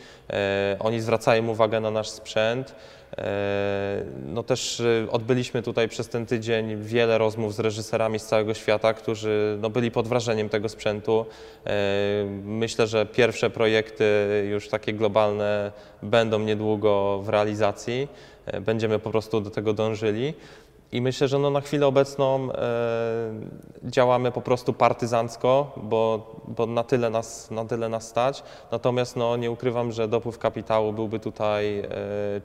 oni zwracają uwagę na nasz sprzęt. E, No też e, odbyliśmy tutaj przez ten tydzień wiele rozmów z reżyserami z całego świata, którzy no, byli pod wrażeniem tego sprzętu. E, Myślę, że pierwsze projekty już takie globalne będą niedługo w realizacji. Będziemy po prostu do tego dążyli. I myślę, że no na chwilę obecną e, działamy po prostu partyzancko, bo, bo na, tyle nas, na tyle nas stać. Natomiast no, nie ukrywam, że dopływ kapitału byłby tutaj e,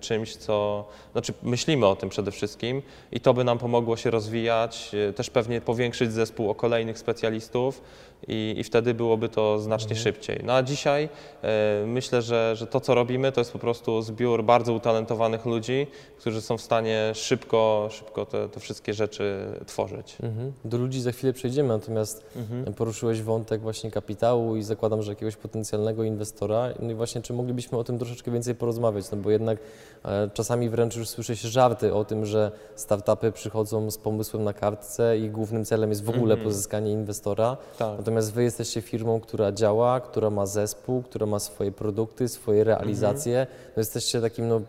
czymś, co. Znaczy, myślimy o tym przede wszystkim i to by nam pomogło się rozwijać, e, też pewnie powiększyć zespół o kolejnych specjalistów i, i wtedy byłoby to znacznie szybciej. No a dzisiaj e, myślę, że, że to, co robimy, to jest po prostu zbiór bardzo utalentowanych ludzi, którzy są w stanie szybko, szybko te, te wszystkie rzeczy tworzyć. Mhm. Do ludzi za chwilę przejdziemy, natomiast Mhm. poruszyłeś wątek właśnie kapitału i zakładam, że jakiegoś potencjalnego inwestora. No i właśnie, czy moglibyśmy o tym troszeczkę więcej porozmawiać? No bo jednak e, czasami wręcz już słyszy się żarty o tym, że startupy przychodzą z pomysłem na kartce i głównym celem jest w ogóle Mhm. pozyskanie inwestora. Tak. Natomiast wy jesteście firmą, która działa, która ma zespół, która ma swoje produkty, swoje realizacje. No jesteście takim, no,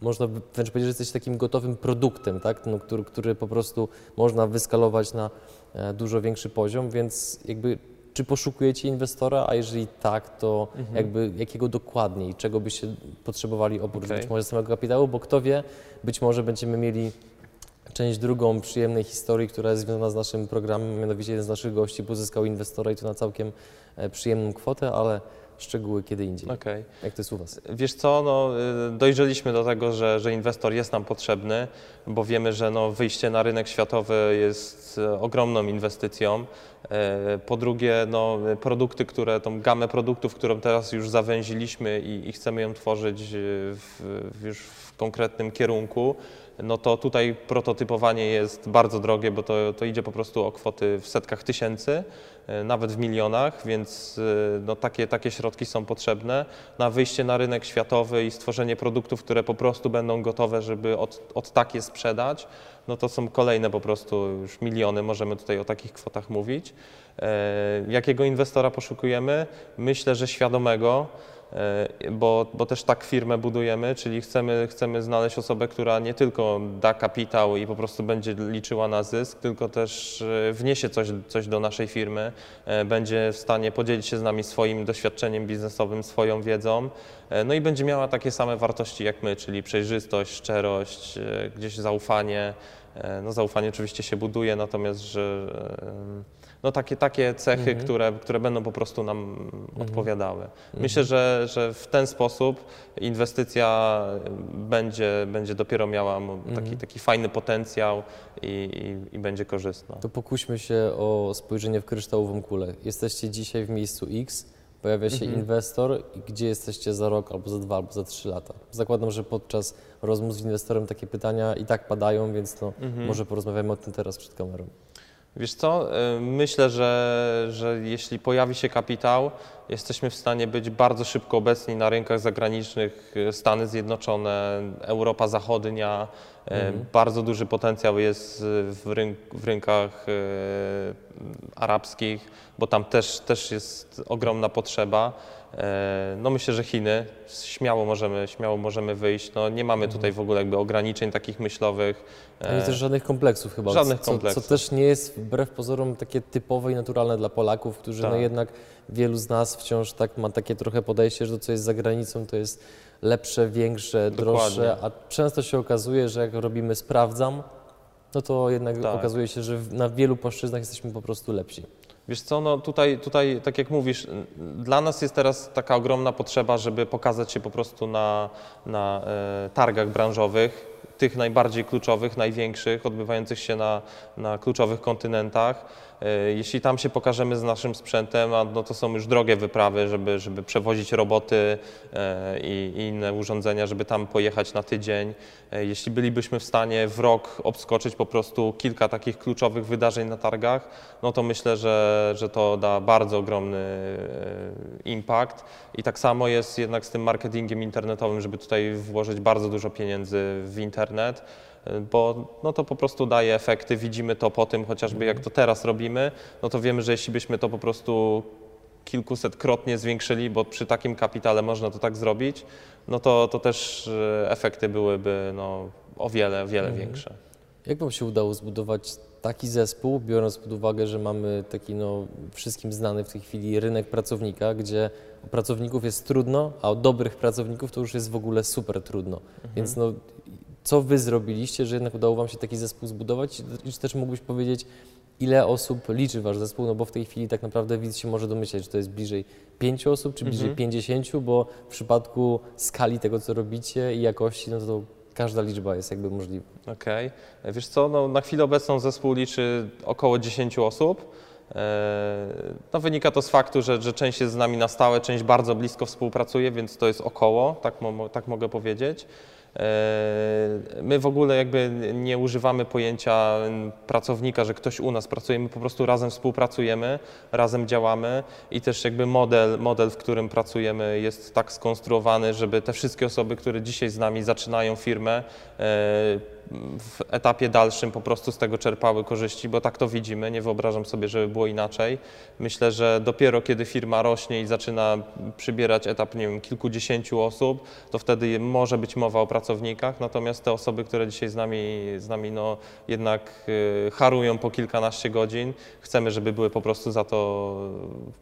można wręcz powiedzieć, że jesteście takim gotowym produktem, tak? no, który, który po prostu można wyskalować na e, dużo większy poziom, więc jakby czy poszukujecie inwestora, a jeżeli tak, to Mhm. jakby jakiego dokładniej, czego byście potrzebowali oprócz Okej. być może samego kapitału, bo kto wie, być może będziemy mieli część drugą przyjemnej historii, która jest związana z naszym programem, mianowicie jeden z naszych gości pozyskał inwestora i to na całkiem e, przyjemną kwotę, ale szczegóły kiedy indziej. Okej. Jak to jest u Was? Wiesz co, no, y, dojrzeliśmy do tego, że, że inwestor jest nam potrzebny, bo wiemy, że no, wyjście na rynek światowy jest e, ogromną inwestycją. E, Po drugie, no, produkty, które, tą gamę produktów, którą teraz już zawęziliśmy i, i chcemy ją tworzyć e, w już w konkretnym kierunku, no to tutaj prototypowanie jest bardzo drogie, bo to, to idzie po prostu o kwoty w setkach tysięcy, e, nawet w milionach, więc e, no, takie, takie środki są potrzebne na wyjście na rynek światowy i stworzenie produktów, które po prostu będą gotowe, żeby od, od tak je sprzedać, no to są kolejne po prostu już miliony, możemy tutaj o takich kwotach mówić. E, Jakiego inwestora poszukujemy? Myślę, że świadomego, bo, bo też tak firmę budujemy, czyli chcemy, chcemy znaleźć osobę, która nie tylko da kapitał i po prostu będzie liczyła na zysk, tylko też e, wniesie coś, coś do naszej firmy, e, będzie w stanie podzielić się z nami swoim doświadczeniem biznesowym, swoją wiedzą, e, no i będzie miała takie same wartości jak my, czyli przejrzystość, szczerość, e, gdzieś zaufanie. E, No zaufanie oczywiście się buduje, natomiast że e, no takie, takie cechy, Mhm. które, które będą po prostu nam odpowiadały. Myślę, że, że w ten sposób inwestycja będzie, będzie dopiero miała taki, Mhm. taki fajny potencjał i, i, i będzie korzystna. To pokuśmy się o spojrzenie w kryształową kulę. Jesteście dzisiaj w miejscu X, pojawia się Mhm. inwestor i gdzie jesteście za rok, albo za dwa, albo za trzy lata? Zakładam, że podczas rozmów z inwestorem takie pytania i tak padają, więc no, Mhm. może porozmawiamy o tym teraz przed kamerą. Wiesz co, y, myślę, że, że jeśli pojawi się kapitał, jesteśmy w stanie być bardzo szybko obecni na rynkach zagranicznych, y, Stany Zjednoczone, Europa Zachodnia. y, Mhm. Bardzo duży potencjał jest w, rynk, w rynkach arabskich, bo tam też, też jest ogromna potrzeba. E, No myślę, że Chiny, śmiało możemy, śmiało możemy wyjść. No nie mamy tutaj w ogóle jakby ograniczeń takich myślowych. A nie E, też żadnych kompleksów chyba. żadnych co, kompleksów. Co też nie jest wbrew pozorom takie typowe i naturalne dla Polaków, którzy no Tak. jednak wielu z nas wciąż tak ma takie trochę podejście, że to co jest za granicą to jest lepsze, większe, droższe, Dokładnie. a często się okazuje, że jak robimy sprawdzam, no to jednak Tak. okazuje się, że na wielu płaszczyznach jesteśmy po prostu lepsi. Wiesz co, no tutaj, tutaj, tak jak mówisz, dla nas jest teraz taka ogromna potrzeba, żeby pokazać się po prostu na, na e, targach branżowych, tych najbardziej kluczowych, największych, odbywających się na, na kluczowych kontynentach. E, jeśli tam się pokażemy z naszym sprzętem, a no to są już drogie wyprawy, żeby, żeby przewozić roboty e, i, i inne urządzenia, żeby tam pojechać na tydzień. E, jeśli bylibyśmy w stanie w rok obskoczyć po prostu kilka takich kluczowych wydarzeń na targach, no to myślę, że, że to da bardzo ogromny impact. I tak samo jest jednak z tym marketingiem internetowym, żeby tutaj włożyć bardzo dużo pieniędzy w internet, bo no to po prostu daje efekty. Widzimy to po tym, chociażby jak to teraz robimy, no to wiemy, że jeśli byśmy to po prostu kilkusetkrotnie zwiększyli, bo przy takim kapitale można to tak zrobić, no to, to też e, efekty byłyby no, o wiele, wiele Mhm. większe. Jak Wam się udało zbudować taki zespół, biorąc pod uwagę, że mamy taki no, wszystkim znany w tej chwili rynek pracownika, gdzie pracowników jest trudno, a o dobrych pracowników to już jest w ogóle super trudno. Więc no, co Wy zrobiliście, że jednak udało Wam się taki zespół zbudować? I czy też mógłbyś powiedzieć, ile osób liczy Wasz zespół? No bo w tej chwili tak naprawdę widz się może domyśleć, czy to jest bliżej pięciu osób, czy bliżej Mhm. pięćdziesięciu, bo w przypadku skali tego, co robicie i jakości, no to każda liczba jest jakby możliwa. Okej. Wiesz co, no, na chwilę obecną zespół liczy około 10 osób. E, No, wynika to z faktu, że, że część jest z nami na stałe, część bardzo blisko współpracuje, więc to jest około, tak, mo, tak mogę powiedzieć. E, My w ogóle jakby nie używamy pojęcia pracownika, że ktoś u nas pracuje, my po prostu razem współpracujemy, razem działamy i też jakby model, model w którym pracujemy jest tak skonstruowany, żeby te wszystkie osoby, które dzisiaj z nami zaczynają firmę, e, w etapie dalszym po prostu z tego czerpały korzyści, bo tak to widzimy. Nie wyobrażam sobie, żeby było inaczej. Myślę, że dopiero kiedy firma rośnie i zaczyna przybierać etap, nie wiem, kilkudziesięciu osób, to wtedy może być mowa o pracownikach. Natomiast te osoby, które dzisiaj z nami, z nami no, jednak y, harują po kilkanaście godzin, chcemy, żeby były po prostu za to,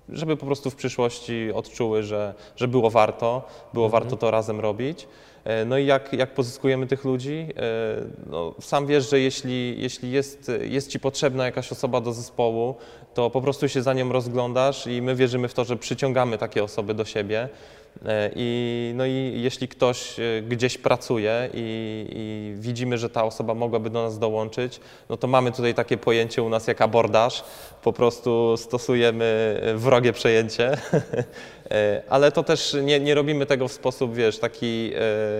żeby po prostu w przyszłości odczuły, że, że było warto, było warto to razem robić. E, No i jak, jak pozyskujemy tych ludzi? E, No, sam wiesz, że jeśli, jeśli jest, jest Ci potrzebna jakaś osoba do zespołu, to po prostu się za nią rozglądasz i my wierzymy w to, że przyciągamy takie osoby do siebie. E, I, no i jeśli ktoś gdzieś pracuje i, i widzimy, że ta osoba mogłaby do nas dołączyć, no to mamy tutaj takie pojęcie u nas jak abordaż. Po prostu stosujemy wrogie przejęcie. <laughs> E, Ale to też nie, nie robimy tego w sposób, wiesz, taki,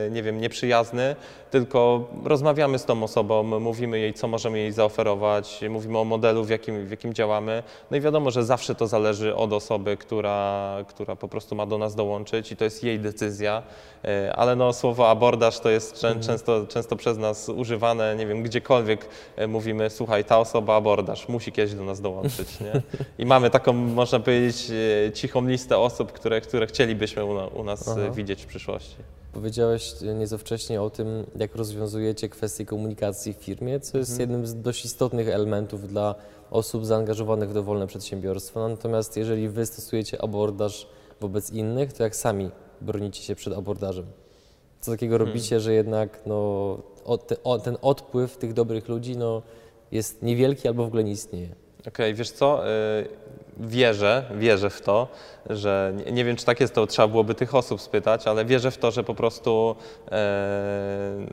e, nie wiem, nieprzyjazny, tylko rozmawiamy z tą osobą, mówimy jej, co możemy jej zaoferować, mówimy o modelu, w jakim, w jakim działamy. No i wiadomo, że zawsze to zależy od osoby, która, która po prostu ma do nas dołączyć i to jest jej decyzja. E, Ale no, słowo abordaż to jest czę, często, często przez nas używane, nie wiem, gdziekolwiek mówimy, słuchaj, ta osoba abordaż musi kiedyś do nas dołączyć, nie? <laughs> I mamy taką, można powiedzieć, cichą listę osób, które, które chcielibyśmy u, na- u nas e, Aha. widzieć w przyszłości. Powiedziałeś nieco wcześniej o tym, jak rozwiązujecie kwestie komunikacji w firmie, co jest jednym z dość istotnych elementów dla osób zaangażowanych w dowolne przedsiębiorstwo. Natomiast jeżeli wy stosujecie abordaż wobec innych, to jak sami bronicie się przed abordażem? Co takiego robicie, że jednak no, o, te, o, ten odpływ tych dobrych ludzi no, jest niewielki albo w ogóle nie istnieje? Okej, wiesz co? y, Wierzę, wierzę w to, że nie, wiem, czy tak jest, to trzeba byłoby tych osób spytać, ale wierzę w to, że po prostu e,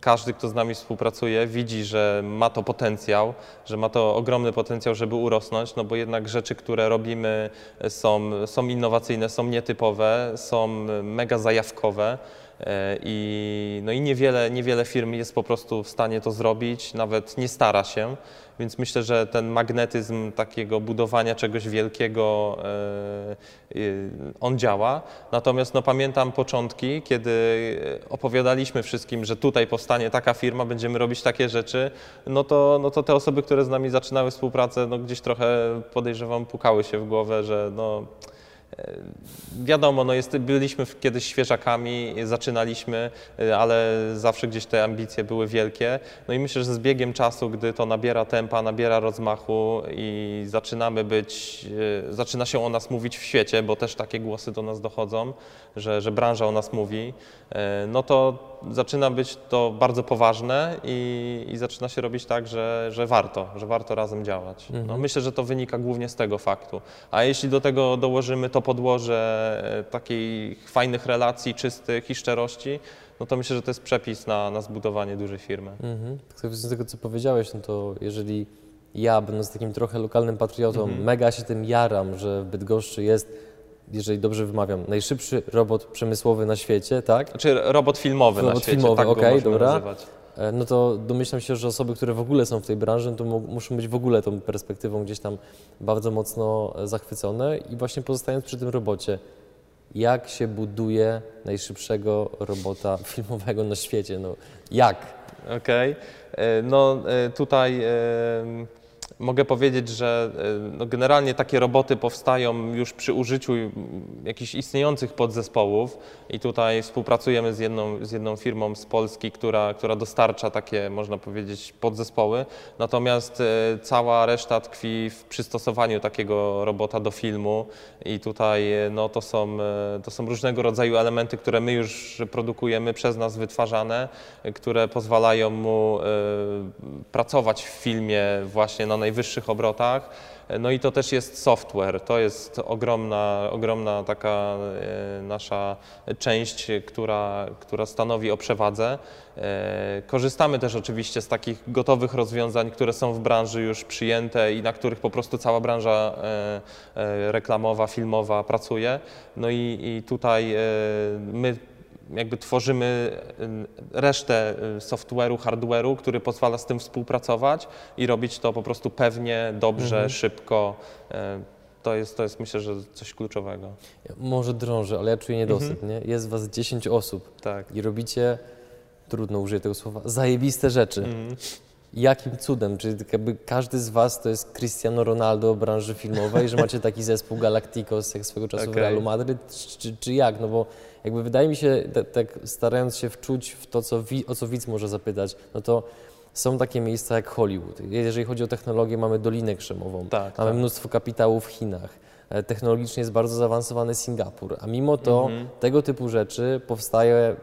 każdy, kto z nami współpracuje, widzi, że ma to potencjał, że ma to ogromny potencjał, żeby urosnąć, no bo jednak rzeczy, które robimy są, są innowacyjne, są nietypowe, są mega zajawkowe. E, I, no i niewiele, niewiele firm jest po prostu w stanie to zrobić, nawet nie stara się, więc myślę, że ten magnetyzm takiego budowania czegoś wielkiego, e, on działa. Natomiast no, pamiętam początki, kiedy opowiadaliśmy wszystkim, że tutaj powstanie taka firma, będziemy robić takie rzeczy, no to, no to te osoby, które z nami zaczynały współpracę, no gdzieś trochę podejrzewam, pukały się w głowę, że no, Wiadomo, no jest, byliśmy kiedyś świeżakami, zaczynaliśmy, y, ale zawsze gdzieś te ambicje były wielkie. No i myślę, że z biegiem czasu, gdy to nabiera tempa, nabiera rozmachu i zaczynamy być, y, zaczyna się o nas mówić w świecie, bo też takie głosy do nas dochodzą, że, że branża o nas mówi, y, no to zaczyna być to bardzo poważne i, i zaczyna się robić tak, że, że warto, że warto razem działać. No, myślę, że to wynika głównie z tego faktu. A jeśli do tego dołożymy to podłoże e, takich fajnych relacji, czystych i szczerości, no to myślę, że to jest przepis na, na zbudowanie dużej firmy. Mhm. Tak sobie z tego, co powiedziałeś, no to jeżeli ja, będąc takim trochę lokalnym patriotą, Mhm. mega się tym jaram, że w Bydgoszczy jest, jeżeli dobrze wymawiam, najszybszy robot przemysłowy na świecie, tak? Znaczy robot filmowy na Robot świecie, filmowy, tak możemy dobra. nazywać. E, No to domyślam się, że osoby, które w ogóle są w tej branży, no to muszą być w ogóle tą perspektywą gdzieś tam bardzo mocno e, zachwycone. I właśnie pozostając przy tym robocie, jak się buduje najszybszego robota <laughs> filmowego na świecie? No jak? Okej. E, No tutaj mogę powiedzieć, że e, no generalnie takie roboty powstają już przy użyciu jakichś istniejących podzespołów i tutaj współpracujemy z jedną, z jedną firmą z Polski, która, która dostarcza takie, można powiedzieć, podzespoły. Natomiast e, cała reszta tkwi w przystosowaniu takiego robota do filmu i tutaj e, no, to, są, to są różnego rodzaju elementy, które my już produkujemy, przez nas wytwarzane, które pozwalają mu pracować w filmie właśnie na najwyższych obrotach. E, No i to też jest software, to jest ogromna, ogromna taka e, nasza część, która, która stanowi o przewadze. E, Korzystamy też oczywiście z takich gotowych rozwiązań, które są w branży już przyjęte i na których po prostu cała branża reklamowa, filmowa pracuje. No i, i tutaj my jakby tworzymy y, resztę y, software'u, hardware'u, który pozwala z tym współpracować i robić to po prostu pewnie, dobrze, Mhm. szybko. Y, To jest, to jest myślę, że coś kluczowego. Może drążę, ale ja czuję niedosyt, nie? Jest was 10 osób Tak. i robicie, trudno użyję tego słowa, zajebiste rzeczy. Mhm. Jakim cudem? Czy jakby każdy z was to jest Cristiano Ronaldo branży filmowej, że macie taki <laughs> zespół Galacticos jak swego czasu w Okej. Realu Madryt, czy, czy jak? No bo jakby wydaje mi się, tak starając się wczuć w to, co wi- o co widz może zapytać, no to są takie miejsca jak Hollywood. Jeżeli chodzi o technologię, mamy Dolinę Krzemową, Tak, mamy tak. mnóstwo kapitału w Chinach. E, Technologicznie jest bardzo zaawansowany Singapur, a mimo to Mhm. tego typu rzeczy powstaje,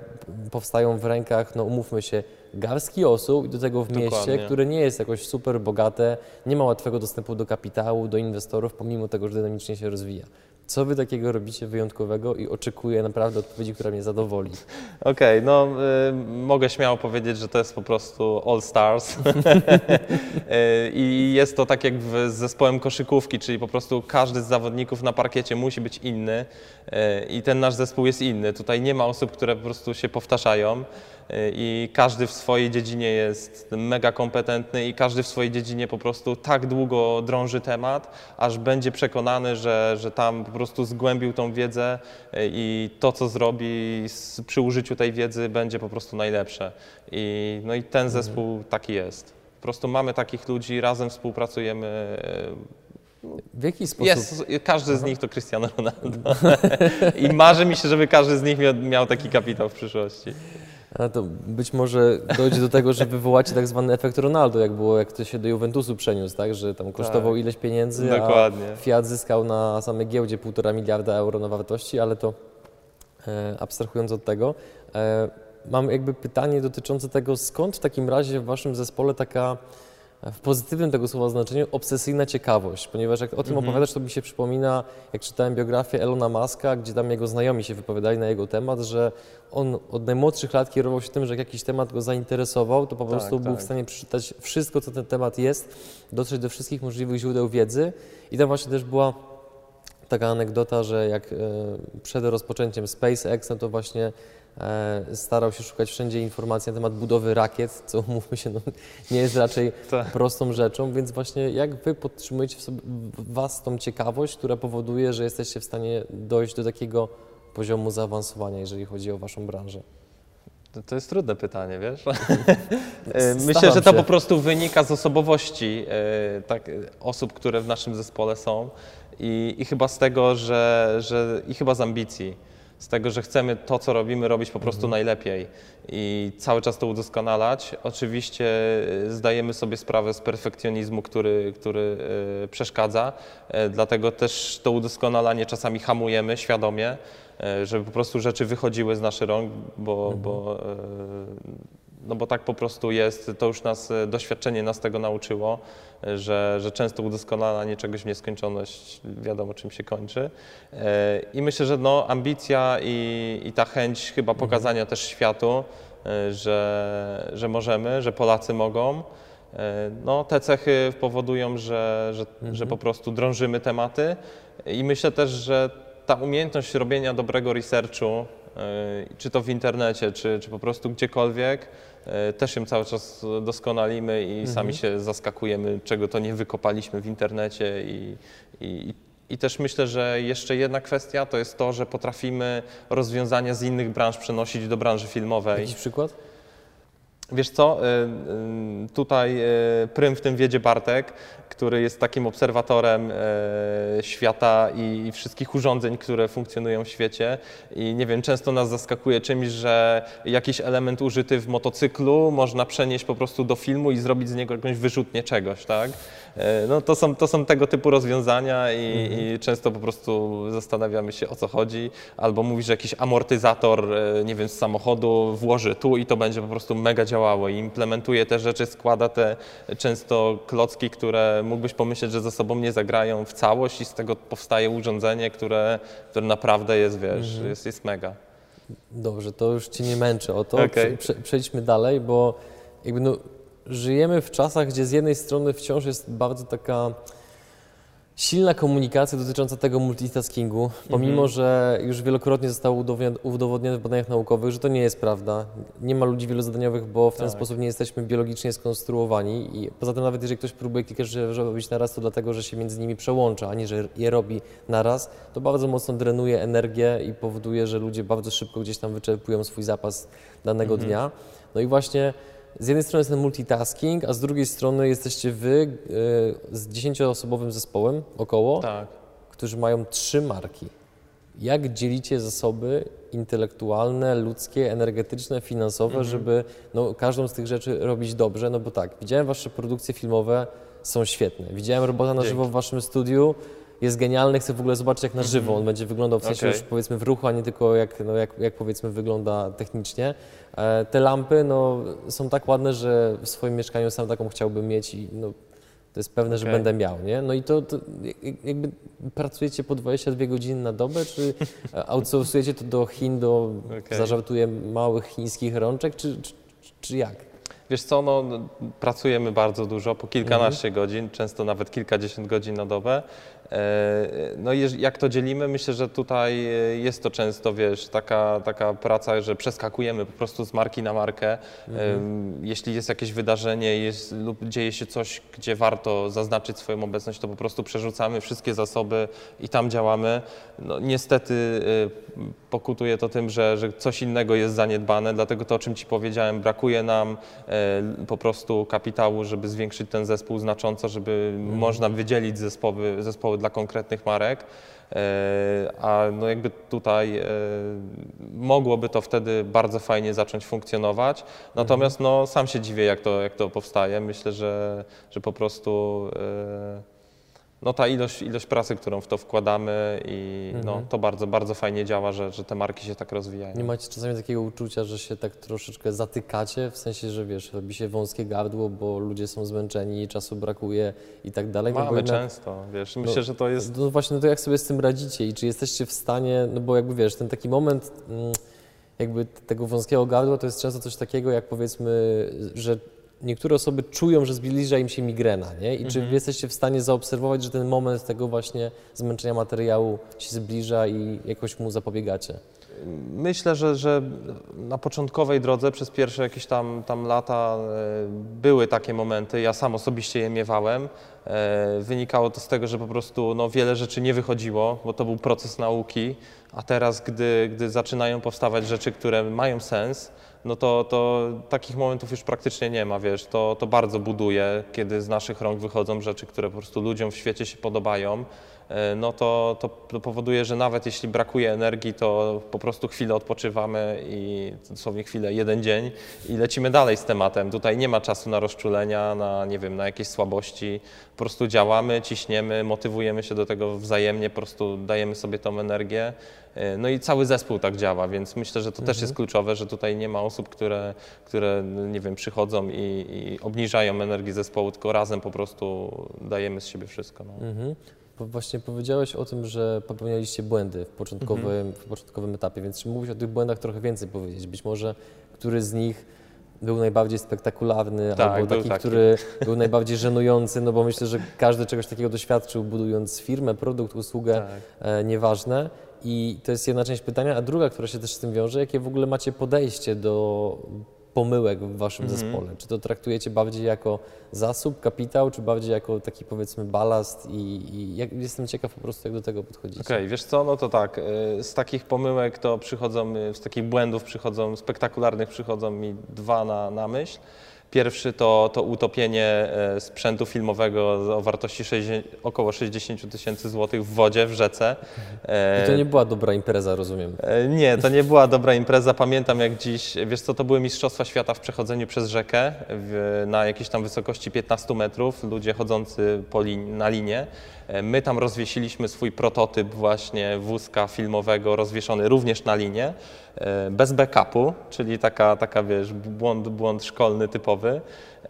powstają w rękach, no umówmy się, garstki osób i do tego w mieście, Dokładnie. które nie jest jakoś super bogate, nie ma łatwego dostępu do kapitału, do inwestorów, pomimo tego, że dynamicznie się rozwija. Co wy takiego robicie wyjątkowego i oczekuję naprawdę odpowiedzi, która mnie zadowoli. <laughs> Okej, no y, mogę śmiało powiedzieć, że to jest po prostu All Stars. <laughs> Y, I jest to tak jak w, z zespołem koszykówki, czyli po prostu każdy z zawodników na parkiecie musi być inny y, i ten nasz zespół jest inny. Tutaj nie ma osób, które po prostu się powtarzają y, i każdy w swojej dziedzinie jest mega kompetentny i każdy w swojej dziedzinie po prostu tak długo drąży temat, aż będzie przekonany, że, że tam po prostu zgłębił tą wiedzę y, i to, co zrobi przy użyciu tej wiedzy będzie po prostu najlepsze. I, no i ten zespół taki jest. Po prostu mamy takich ludzi, razem współpracujemy. W jaki sposób? Jest, każdy z nich to Cristiano Ronaldo. <laughs> I marzy mi się, żeby każdy z nich miał taki kapitał w przyszłości. A to być może dojdzie do tego, że wywołacie tak zwany efekt Ronaldo, jak było, jak to się do Juventusu przeniósł, tak? Że tam kosztował ileś pieniędzy, Dokładnie. a Fiat zyskał na samej giełdzie półtora miliarda euro na wartości, ale to e, abstrahując od tego, e, mam jakby pytanie dotyczące tego, skąd w takim razie w waszym zespole taka w pozytywnym tego słowa znaczeniu obsesyjna ciekawość, ponieważ jak o tym opowiadasz, to mi się przypomina, jak czytałem biografię Elona Muska, gdzie tam jego znajomi się wypowiadali na jego temat, że on od najmłodszych lat kierował się tym, że jak jakiś temat go zainteresował, to po Tak, prostu był tak. w stanie przeczytać wszystko, co ten temat jest, dotrzeć do wszystkich możliwych źródeł wiedzy i tam właśnie też była taka anegdota, że jak e, przed rozpoczęciem SpaceX, no to właśnie starał się szukać wszędzie informacji na temat budowy rakiet, co mówmy się, no, nie jest raczej Tak. prostą rzeczą, więc właśnie jak wy podtrzymujecie w, sobie, w was tą ciekawość, która powoduje, że jesteście w stanie dojść do takiego poziomu zaawansowania, jeżeli chodzi o waszą branżę? To, jest trudne pytanie, wiesz? <laughs> E, Myślę, że to się. po prostu wynika z osobowości e, tak, e, osób, które w naszym zespole są i, i chyba z tego, że, że i chyba z ambicji, z tego, że chcemy to, co robimy, robić po prostu najlepiej i cały czas to udoskonalać. Oczywiście e, zdajemy sobie sprawę z perfekcjonizmu, który, który e, przeszkadza, e, dlatego też to udoskonalanie czasami hamujemy świadomie, żeby po prostu rzeczy wychodziły z naszych rąk, bo, bo e, no bo tak po prostu jest, to już nas, e, doświadczenie nas tego nauczyło, e, że, że często udoskonalanie czegoś w nieskończoność wiadomo czym się kończy. E, I myślę, że no, ambicja i, i ta chęć chyba pokazania też światu, że, że możemy, że Polacy mogą, no, te cechy powodują, że, że, że po prostu drążymy tematy. I myślę też, że ta umiejętność robienia dobrego researchu, czy to w internecie, czy, czy po prostu gdziekolwiek, też ją cały czas doskonalimy i sami się zaskakujemy, czego to nie wykopaliśmy w internecie. I, i, I też myślę, że jeszcze jedna kwestia to jest to, że potrafimy rozwiązania z innych branż przenosić do branży filmowej. Jakiś przykład? Wiesz co, y, y, tutaj y, prym w tym wiedzie Bartek, który jest takim obserwatorem świata i wszystkich urządzeń, które funkcjonują w świecie. I nie wiem, często nas zaskakuje czymś, że jakiś element użyty w motocyklu można przenieść po prostu do filmu i zrobić z niego jakąś wyrzutnię czegoś, tak? Y, No to są, to są tego typu rozwiązania i, i często po prostu zastanawiamy się o co chodzi, albo mówi, że jakiś amortyzator, e, nie wiem, z samochodu włoży tu i to będzie po prostu mega działało. I implementuje te rzeczy, składa te często klocki, które mógłbyś pomyśleć, że ze sobą nie zagrają w całość i z tego powstaje urządzenie, które, które naprawdę jest, wiesz, jest, jest mega. Dobrze, to już Cię nie męczę o to. Prze, prze, przejdźmy dalej, bo jakby no, żyjemy w czasach, gdzie z jednej strony wciąż jest bardzo taka Silna komunikacja dotycząca tego multitaskingu, pomimo Mhm. że już wielokrotnie zostało udowodnione- w badaniach naukowych, że to nie jest prawda. Nie ma ludzi wielozadaniowych, bo w ten Tak. sposób nie jesteśmy biologicznie skonstruowani i poza tym nawet jeżeli ktoś próbuje kilka rzeczy robić naraz, to dlatego, że się między nimi przełącza, a nie, że je robi naraz, to bardzo mocno drenuje energię i powoduje, że ludzie bardzo szybko gdzieś tam wyczerpują swój zapas danego Mhm. dnia. No i właśnie z jednej strony jest ten multitasking, a z drugiej strony jesteście wy y, z dziesięcioosobowym zespołem około, Tak. którzy mają trzy marki. Jak dzielicie zasoby intelektualne, ludzkie, energetyczne, finansowe, Mhm. żeby no, każdą z tych rzeczy robić dobrze? No bo tak, widziałem wasze produkcje filmowe, są świetne. Widziałem robota na Dzięki. żywo w waszym studiu, jest genialny, chcę w ogóle zobaczyć jak na żywo on będzie wyglądał, w sensie Mhm. Okej. już powiedzmy w ruchu, a nie tylko jak, no, jak, jak powiedzmy wygląda technicznie. E, te lampy no, są tak ładne, że w swoim mieszkaniu sam taką chciałbym mieć i no, to jest pewne, że Okej. będę miał, nie? No i to, to jak- jakby pracujecie po 22 godziny na dobę, czy e, <laughs> outsourcujecie to do Chin, do, Okej. zażartuję, małych chińskich rączek, czy, czy, czy jak? Wiesz co, no, pracujemy bardzo dużo, po kilkanaście Mhm. godzin, często nawet kilkadziesiąt godzin na dobę. No i jak to dzielimy? Myślę, że tutaj e, jest to często, wiesz, taka, taka praca, że przeskakujemy po prostu z marki na markę. Mhm. Jeśli jest jakieś wydarzenie jest, lub dzieje się coś, gdzie warto zaznaczyć swoją obecność, to po prostu przerzucamy wszystkie zasoby i tam działamy. No, niestety e, pokutuje to tym, że, że coś innego jest zaniedbane, dlatego to, o czym Ci powiedziałem, brakuje nam e, po prostu kapitału, żeby zwiększyć ten zespół znacząco, żeby można wydzielić zespoły, zespoły dla konkretnych marek. E, A no jakby tutaj e, mogłoby to wtedy bardzo fajnie zacząć funkcjonować. Natomiast no, sam się dziwię, jak to, jak to powstaje. Myślę, że, że po prostu e, no, ta ilość, ilość pracy, którą w to wkładamy i no, Mhm. to bardzo, bardzo fajnie działa, że, że te marki się tak rozwijają. Nie macie czasami takiego uczucia, że się tak troszeczkę zatykacie, w sensie, że wiesz, robi się wąskie gardło, bo ludzie są zmęczeni, czasu brakuje i tak dalej. no Mamy jednak- często, wiesz, myślę, że to jest... No właśnie, no to jak sobie z tym radzicie i czy jesteście w stanie, no bo jakby wiesz, ten taki moment mm, jakby tego wąskiego gardła to jest często coś takiego, jak powiedzmy, że niektóre osoby czują, że zbliża im się migrena, nie? I czy Mhm. wy jesteście w stanie zaobserwować, że ten moment tego właśnie zmęczenia materiału się zbliża i jakoś mu zapobiegacie? Myślę, że, że na początkowej drodze przez pierwsze jakieś tam, tam lata e, były takie momenty, ja sam osobiście je miewałem. E, Wynikało to z tego, że po prostu no, wiele rzeczy nie wychodziło, bo to był proces nauki, a teraz, gdy, gdy zaczynają powstawać rzeczy, które mają sens, no to, to takich momentów już praktycznie nie ma, wiesz, to, to bardzo buduje, kiedy z naszych rąk wychodzą rzeczy, które po prostu ludziom w świecie się podobają, e, no to, to, powoduje, że nawet jeśli brakuje energii, to po prostu chwilę odpoczywamy i dosłownie chwilę, jeden dzień i lecimy dalej z tematem. Tutaj nie ma czasu na rozczulenia, na nie wiem, na jakieś słabości. Po prostu działamy, ciśniemy, motywujemy się do tego wzajemnie, po prostu dajemy sobie tą energię. E, No i cały zespół tak działa, więc myślę, że to też jest kluczowe, że tutaj nie ma osób, które, które nie wiem, przychodzą i, i obniżają energię zespołu, tylko razem po prostu dajemy z siebie wszystko. No. Mhm. Właśnie powiedziałeś o tym, że popełnialiście błędy w początkowym, w początkowym etapie, więc czy mógłbyś o tych błędach trochę więcej powiedzieć? Być może który z nich był najbardziej spektakularny, Tak, albo taki, taki. który był najbardziej żenujący, no bo myślę, że każdy czegoś takiego doświadczył, budując firmę, produkt, usługę, Tak. e, nieważne. I to jest jedna część pytania, a druga, która się też z tym wiąże, jakie w ogóle macie podejście do pomyłek w waszym Mhm. zespole? Czy to traktujecie bardziej jako zasób, kapitał, czy bardziej jako taki powiedzmy balast i, i jak, jestem ciekaw po prostu, jak do tego podchodzicie. Okej, wiesz co, no to tak, y, z takich pomyłek to przychodzą, y, z takich błędów przychodzą, spektakularnych przychodzą mi dwa na, na myśl. Pierwszy to, to utopienie e, sprzętu filmowego o wartości 60, około 60 tysięcy złotych w wodzie, w rzece. I to E, nie była dobra impreza, rozumiem. E, Nie, to nie była dobra impreza. Pamiętam jak dziś, wiesz co, to były Mistrzostwa Świata w przechodzeniu przez rzekę w, na jakiejś tam wysokości 15 metrów, ludzie chodzący po lin, na linie. E, My tam rozwiesiliśmy swój prototyp właśnie wózka filmowego, rozwieszony również na linie, e, bez backupu, czyli taka, taka wiesz, błąd, błąd szkolny typowy.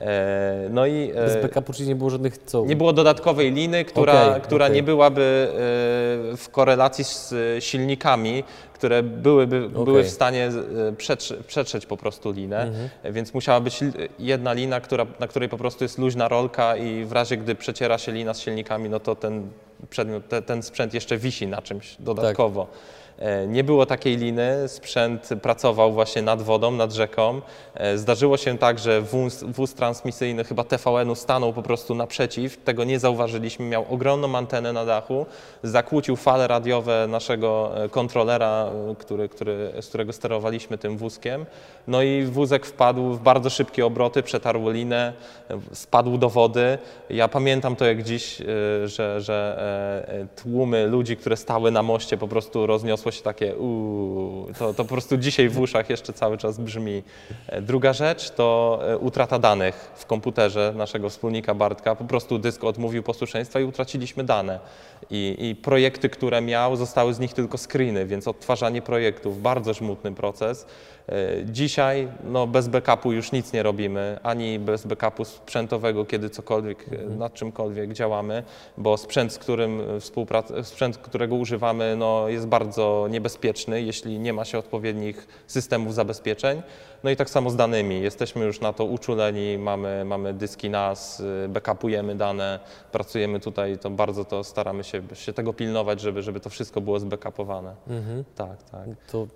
E, No i e, Bez backupu, czyli nie było żadnych co? nie było dodatkowej liny, która, Okej, która okej. nie byłaby e, w korelacji z silnikami, które byłyby, były w stanie przetrze, przetrzeć po prostu linę, Mhm. Więc musiała być jedna lina, która, na której po prostu jest luźna rolka i w razie gdy przeciera się lina z silnikami, no to ten przedmiot, te, ten sprzęt jeszcze wisi na czymś dodatkowo. E, Nie było takiej liny, sprzęt pracował właśnie nad wodą, nad rzeką. E, Zdarzyło się tak, że wóz, wóz transmisyjny chyba TVN-u stanął po prostu naprzeciw, tego nie zauważyliśmy, miał ogromną antenę na dachu, zakłócił fale radiowe naszego e, kontrolera, e, który, który, z którego sterowaliśmy tym wózkiem. No i wózek wpadł w bardzo szybkie obroty, przetarł linę, e, spadł do wody. Ja pamiętam to jak dziś, e, że, że e, e, tłumy ludzi, które stały na moście, po prostu rozniosło się takie uuu, to, to po prostu dzisiaj w uszach jeszcze cały czas brzmi. E, Druga rzecz to e, utrata danych w komputerze naszego wspólnika Bartka. Po prostu dysk odmówił posłuszeństwa i utraciliśmy dane. I, I projekty, które miał, zostały z nich tylko screeny, więc odtwarzanie projektów, bardzo żmudny proces. E, Dzisiaj no, bez backupu już nic nie robimy, ani bez backupu sprzętowego, kiedy cokolwiek, e, nad czymkolwiek działamy, bo sprzęt, z którym współprac- sprzęt, którego używamy, no, jest bardzo niebezpieczny, jeśli nie ma się odpowiednich systemów zabezpieczeń. No i tak samo z danymi. Jesteśmy już na to uczuleni, mamy, mamy dyski NAS, y, backupujemy dane, pracujemy tutaj, to bardzo to staramy się, się tego pilnować, żeby, żeby to wszystko było zbackupowane. Mhm. Tak, tak. To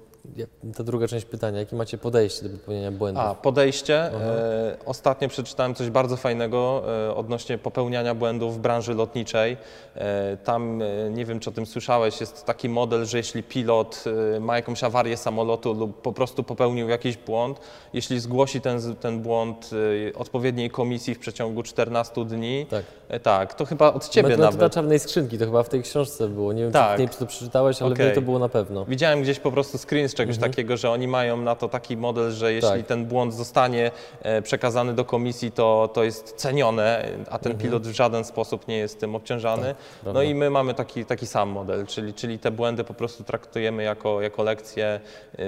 ta druga część pytania, jakie macie podejście do popełniania błędów? A, podejście. E, ostatnio przeczytałem coś bardzo fajnego e, odnośnie popełniania błędów w branży lotniczej. E, tam, e, nie wiem czy o tym słyszałeś, jest taki model, że jeśli pilot e, ma jakąś awarię samolotu lub po prostu popełnił jakiś błąd, jeśli zgłosi ten, ten błąd e, odpowiedniej komisji w przeciągu 14 dni, Tak. tak, to chyba od ciebie Metoda nawet. czarnej skrzynki, to chyba w tej książce było. Nie wiem, Tak. czy, nie wiem, czy to przeczytałeś, ale w Okej. niej to było na pewno. Widziałem gdzieś po prostu screen czegoś takiego, że oni mają na to taki model, że jeśli Tak. ten błąd zostanie e, przekazany do komisji, to, to jest cenione, a ten pilot w żaden sposób nie jest tym obciążany. no prawda. i my mamy taki, taki sam model, czyli, czyli te błędy po prostu traktujemy jako, jako lekcje yy,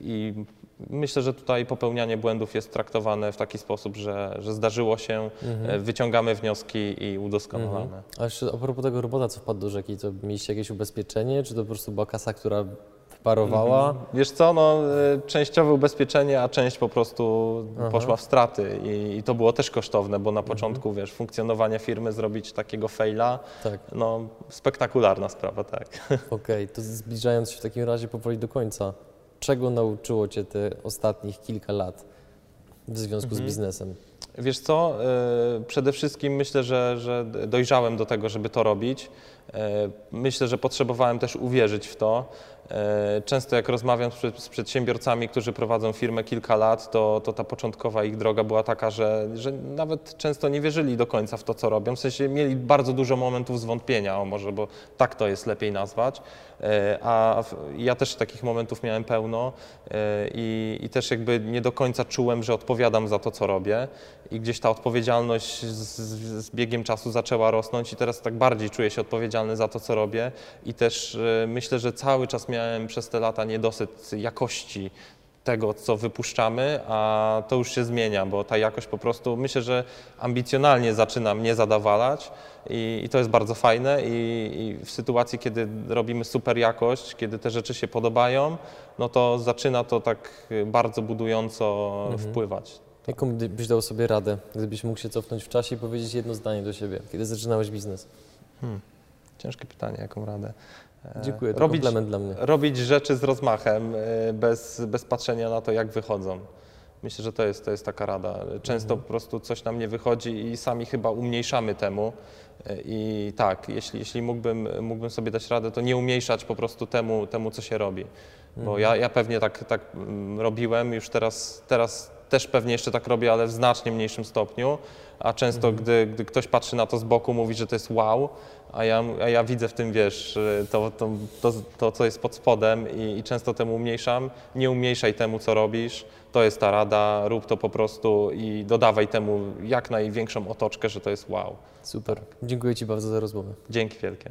i myślę, że tutaj popełnianie błędów jest traktowane w taki sposób, że, że zdarzyło się, e, wyciągamy wnioski i udoskonalamy. A jeszcze a propos tego robota, co wpadł do rzeki, to mieliście jakieś ubezpieczenie, czy to po prostu była kasa, która parowała? Wiesz co, no, y, częściowe ubezpieczenie, a część po prostu poszła w straty I, i to było też kosztowne, bo na początku, wiesz, funkcjonowania firmy zrobić takiego faila, Tak, no spektakularna sprawa, tak. <laughs> okej. To zbliżając się w takim razie powoli do końca, czego nauczyło Cię te ostatnich kilka lat w związku z biznesem? Wiesz co, y, przede wszystkim myślę, że, że dojrzałem do tego, żeby to robić. Y, Myślę, że potrzebowałem też uwierzyć w to. Y, Często jak rozmawiam z przed- z przedsiębiorcami, którzy prowadzą firmę kilka lat, to, to ta początkowa ich droga była taka, że, że nawet często nie wierzyli do końca w to, co robią. W sensie mieli bardzo dużo momentów zwątpienia, o może, bo tak to jest lepiej nazwać. Y, A ja też takich momentów miałem pełno y, i, i też jakby nie do końca czułem, że odpowiadam za to, co robię i gdzieś ta odpowiedzialność z, z, biegiem czasu zaczęła rosnąć i teraz tak bardziej czuję się odpowiedzialny za to, co robię i też e, myślę, że cały czas miałem przez te lata niedosyt jakości tego, co wypuszczamy, a to już się zmienia, bo ta jakość po prostu, myślę, że ambicjonalnie zaczyna mnie zadawalać i, i to jest bardzo fajne i, i w sytuacji, kiedy robimy super jakość, kiedy te rzeczy się podobają, no to zaczyna to tak bardzo budująco wpływać. Jaką by- byś dał sobie radę, gdybyś mógł się cofnąć w czasie i powiedzieć jedno zdanie do siebie, kiedy zaczynałeś biznes? Ciężkie pytanie, jaką radę. Dziękuję, to robić, komplement dla mnie. robić rzeczy z rozmachem, e, bez, bez patrzenia na to, jak wychodzą. Myślę, że to jest, to jest taka rada. Często po prostu coś nam nie wychodzi i sami chyba umniejszamy temu. E, I tak, jeśli, jeśli mógłbym, mógłbym sobie dać radę, to nie umniejszać po prostu temu, temu co się robi. Bo ja, ja pewnie tak, tak mm, robiłem, już teraz, teraz też pewnie jeszcze tak robię, ale w znacznie mniejszym stopniu. A często, gdy, gdy ktoś patrzy na to z boku, mówi, że to jest wow, a ja, a ja widzę w tym, wiesz, to, to, to, to co jest pod spodem i, i często temu umniejszam. Nie umniejszaj temu, co robisz. To jest ta rada, rób to po prostu i dodawaj temu jak największą otoczkę, że to jest wow. Super. Dziękuję Ci bardzo za rozmowę. Dzięki wielkie.